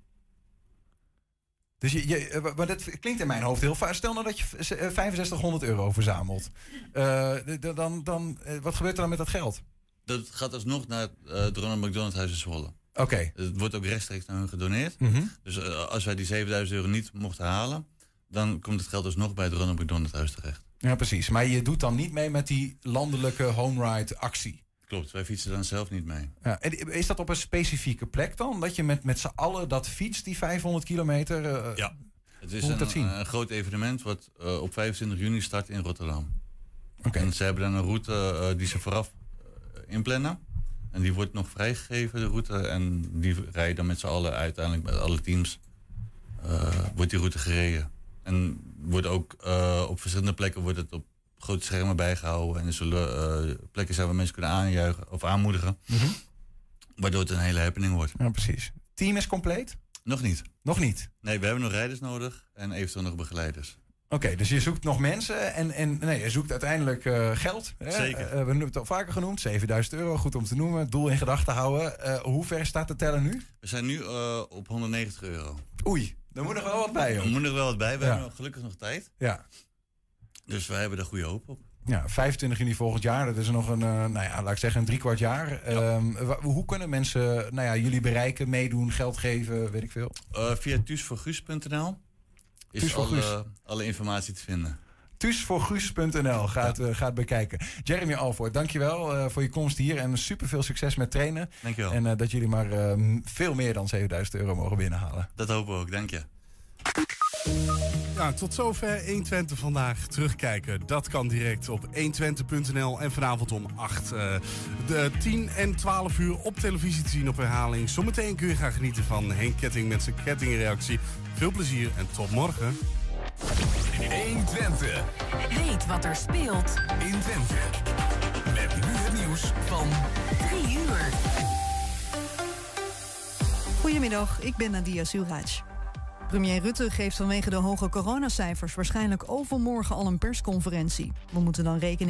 Dus je, je, maar dat klinkt in mijn hoofd heel vaak. Stel nou dat je 6500 euro verzamelt. Uh, dan, dan, wat gebeurt er dan met dat geld? Dat gaat alsnog naar het uh, Ronald McDonald Huis in Zwolle. Oké. Okay. Het wordt ook rechtstreeks naar hun gedoneerd. Mm -hmm. Dus uh, als wij die 7000 euro niet mochten halen... dan komt het geld alsnog bij het Ronald McDonald Huis terecht. Ja, precies. Maar je doet dan niet mee met die landelijke home ride actie? Klopt, wij fietsen dan zelf niet mee. Ja, en is dat op een specifieke plek dan? Dat je met, met z'n allen dat fietst, die 500 kilometer? Uh, ja, het is een, dat zien? een groot evenement wat uh, op 25 juni start in Rotterdam. Okay. En ze hebben dan een route uh, die ze vooraf inplannen. En die wordt nog vrijgegeven, de route. En die rijden dan met z'n allen uiteindelijk met alle teams. wordt die route gereden. En wordt ook op verschillende plekken wordt het op grote schermen bijgehouden. En er zullen uh, plekken zijn waar mensen kunnen aanjuichen of aanmoedigen. Mm -hmm. Waardoor het een hele happening wordt. Ja, precies. Team is compleet? Nog niet. Nog niet? Nee, we hebben nog rijders nodig en eventueel nog begeleiders. Oké, okay, dus je zoekt nog mensen en, en nee, je zoekt uiteindelijk uh, geld. Hè? Zeker. Uh, we hebben het al vaker genoemd, 7000 euro, goed om te noemen. Doel in gedachten houden. Uh, hoe ver staat de teller nu? We zijn nu op 190 euro. Oei, er moet nog wel wat bij. Er moet nog wel wat bij, we ja. hebben nog, gelukkig nog tijd. Ja. Dus wij hebben er goede hoop op. Ja, 25 juni volgend jaar, dat is nog een, nou ja, laat ik zeggen, een driekwart jaar. Ja. Um, hoe kunnen mensen nou ja, jullie bereiken, meedoen, geld geven, weet ik veel? Via thuisvoorguus.nl is Thuis voor Guus. alle, alle informatie te vinden. Thuisvoorguus.nl gaat, ja. uh, gaat bekijken. Jeremy Alvoort, dankjewel uh, voor je komst hier en super veel succes met trainen. Dankjewel. En uh, dat jullie maar veel meer dan 7000 euro mogen binnenhalen. Dat hopen we ook, dank je. Ja, tot zover 120 vandaag terugkijken. Dat kan direct op 120.nl en vanavond om 8, uh, de 10 en 12 uur op televisie te zien op herhaling. Zometeen kun je gaan genieten van Henk Ketting met zijn kettingreactie. Veel plezier en tot morgen. 120. Weet wat er speelt in Twente. Met nu het nieuws van 3 uur. Goedemiddag, ik ben Nadia Suraj. Premier Rutte geeft vanwege de hoge coronacijfers waarschijnlijk overmorgen al een persconferentie. We moeten dan rekening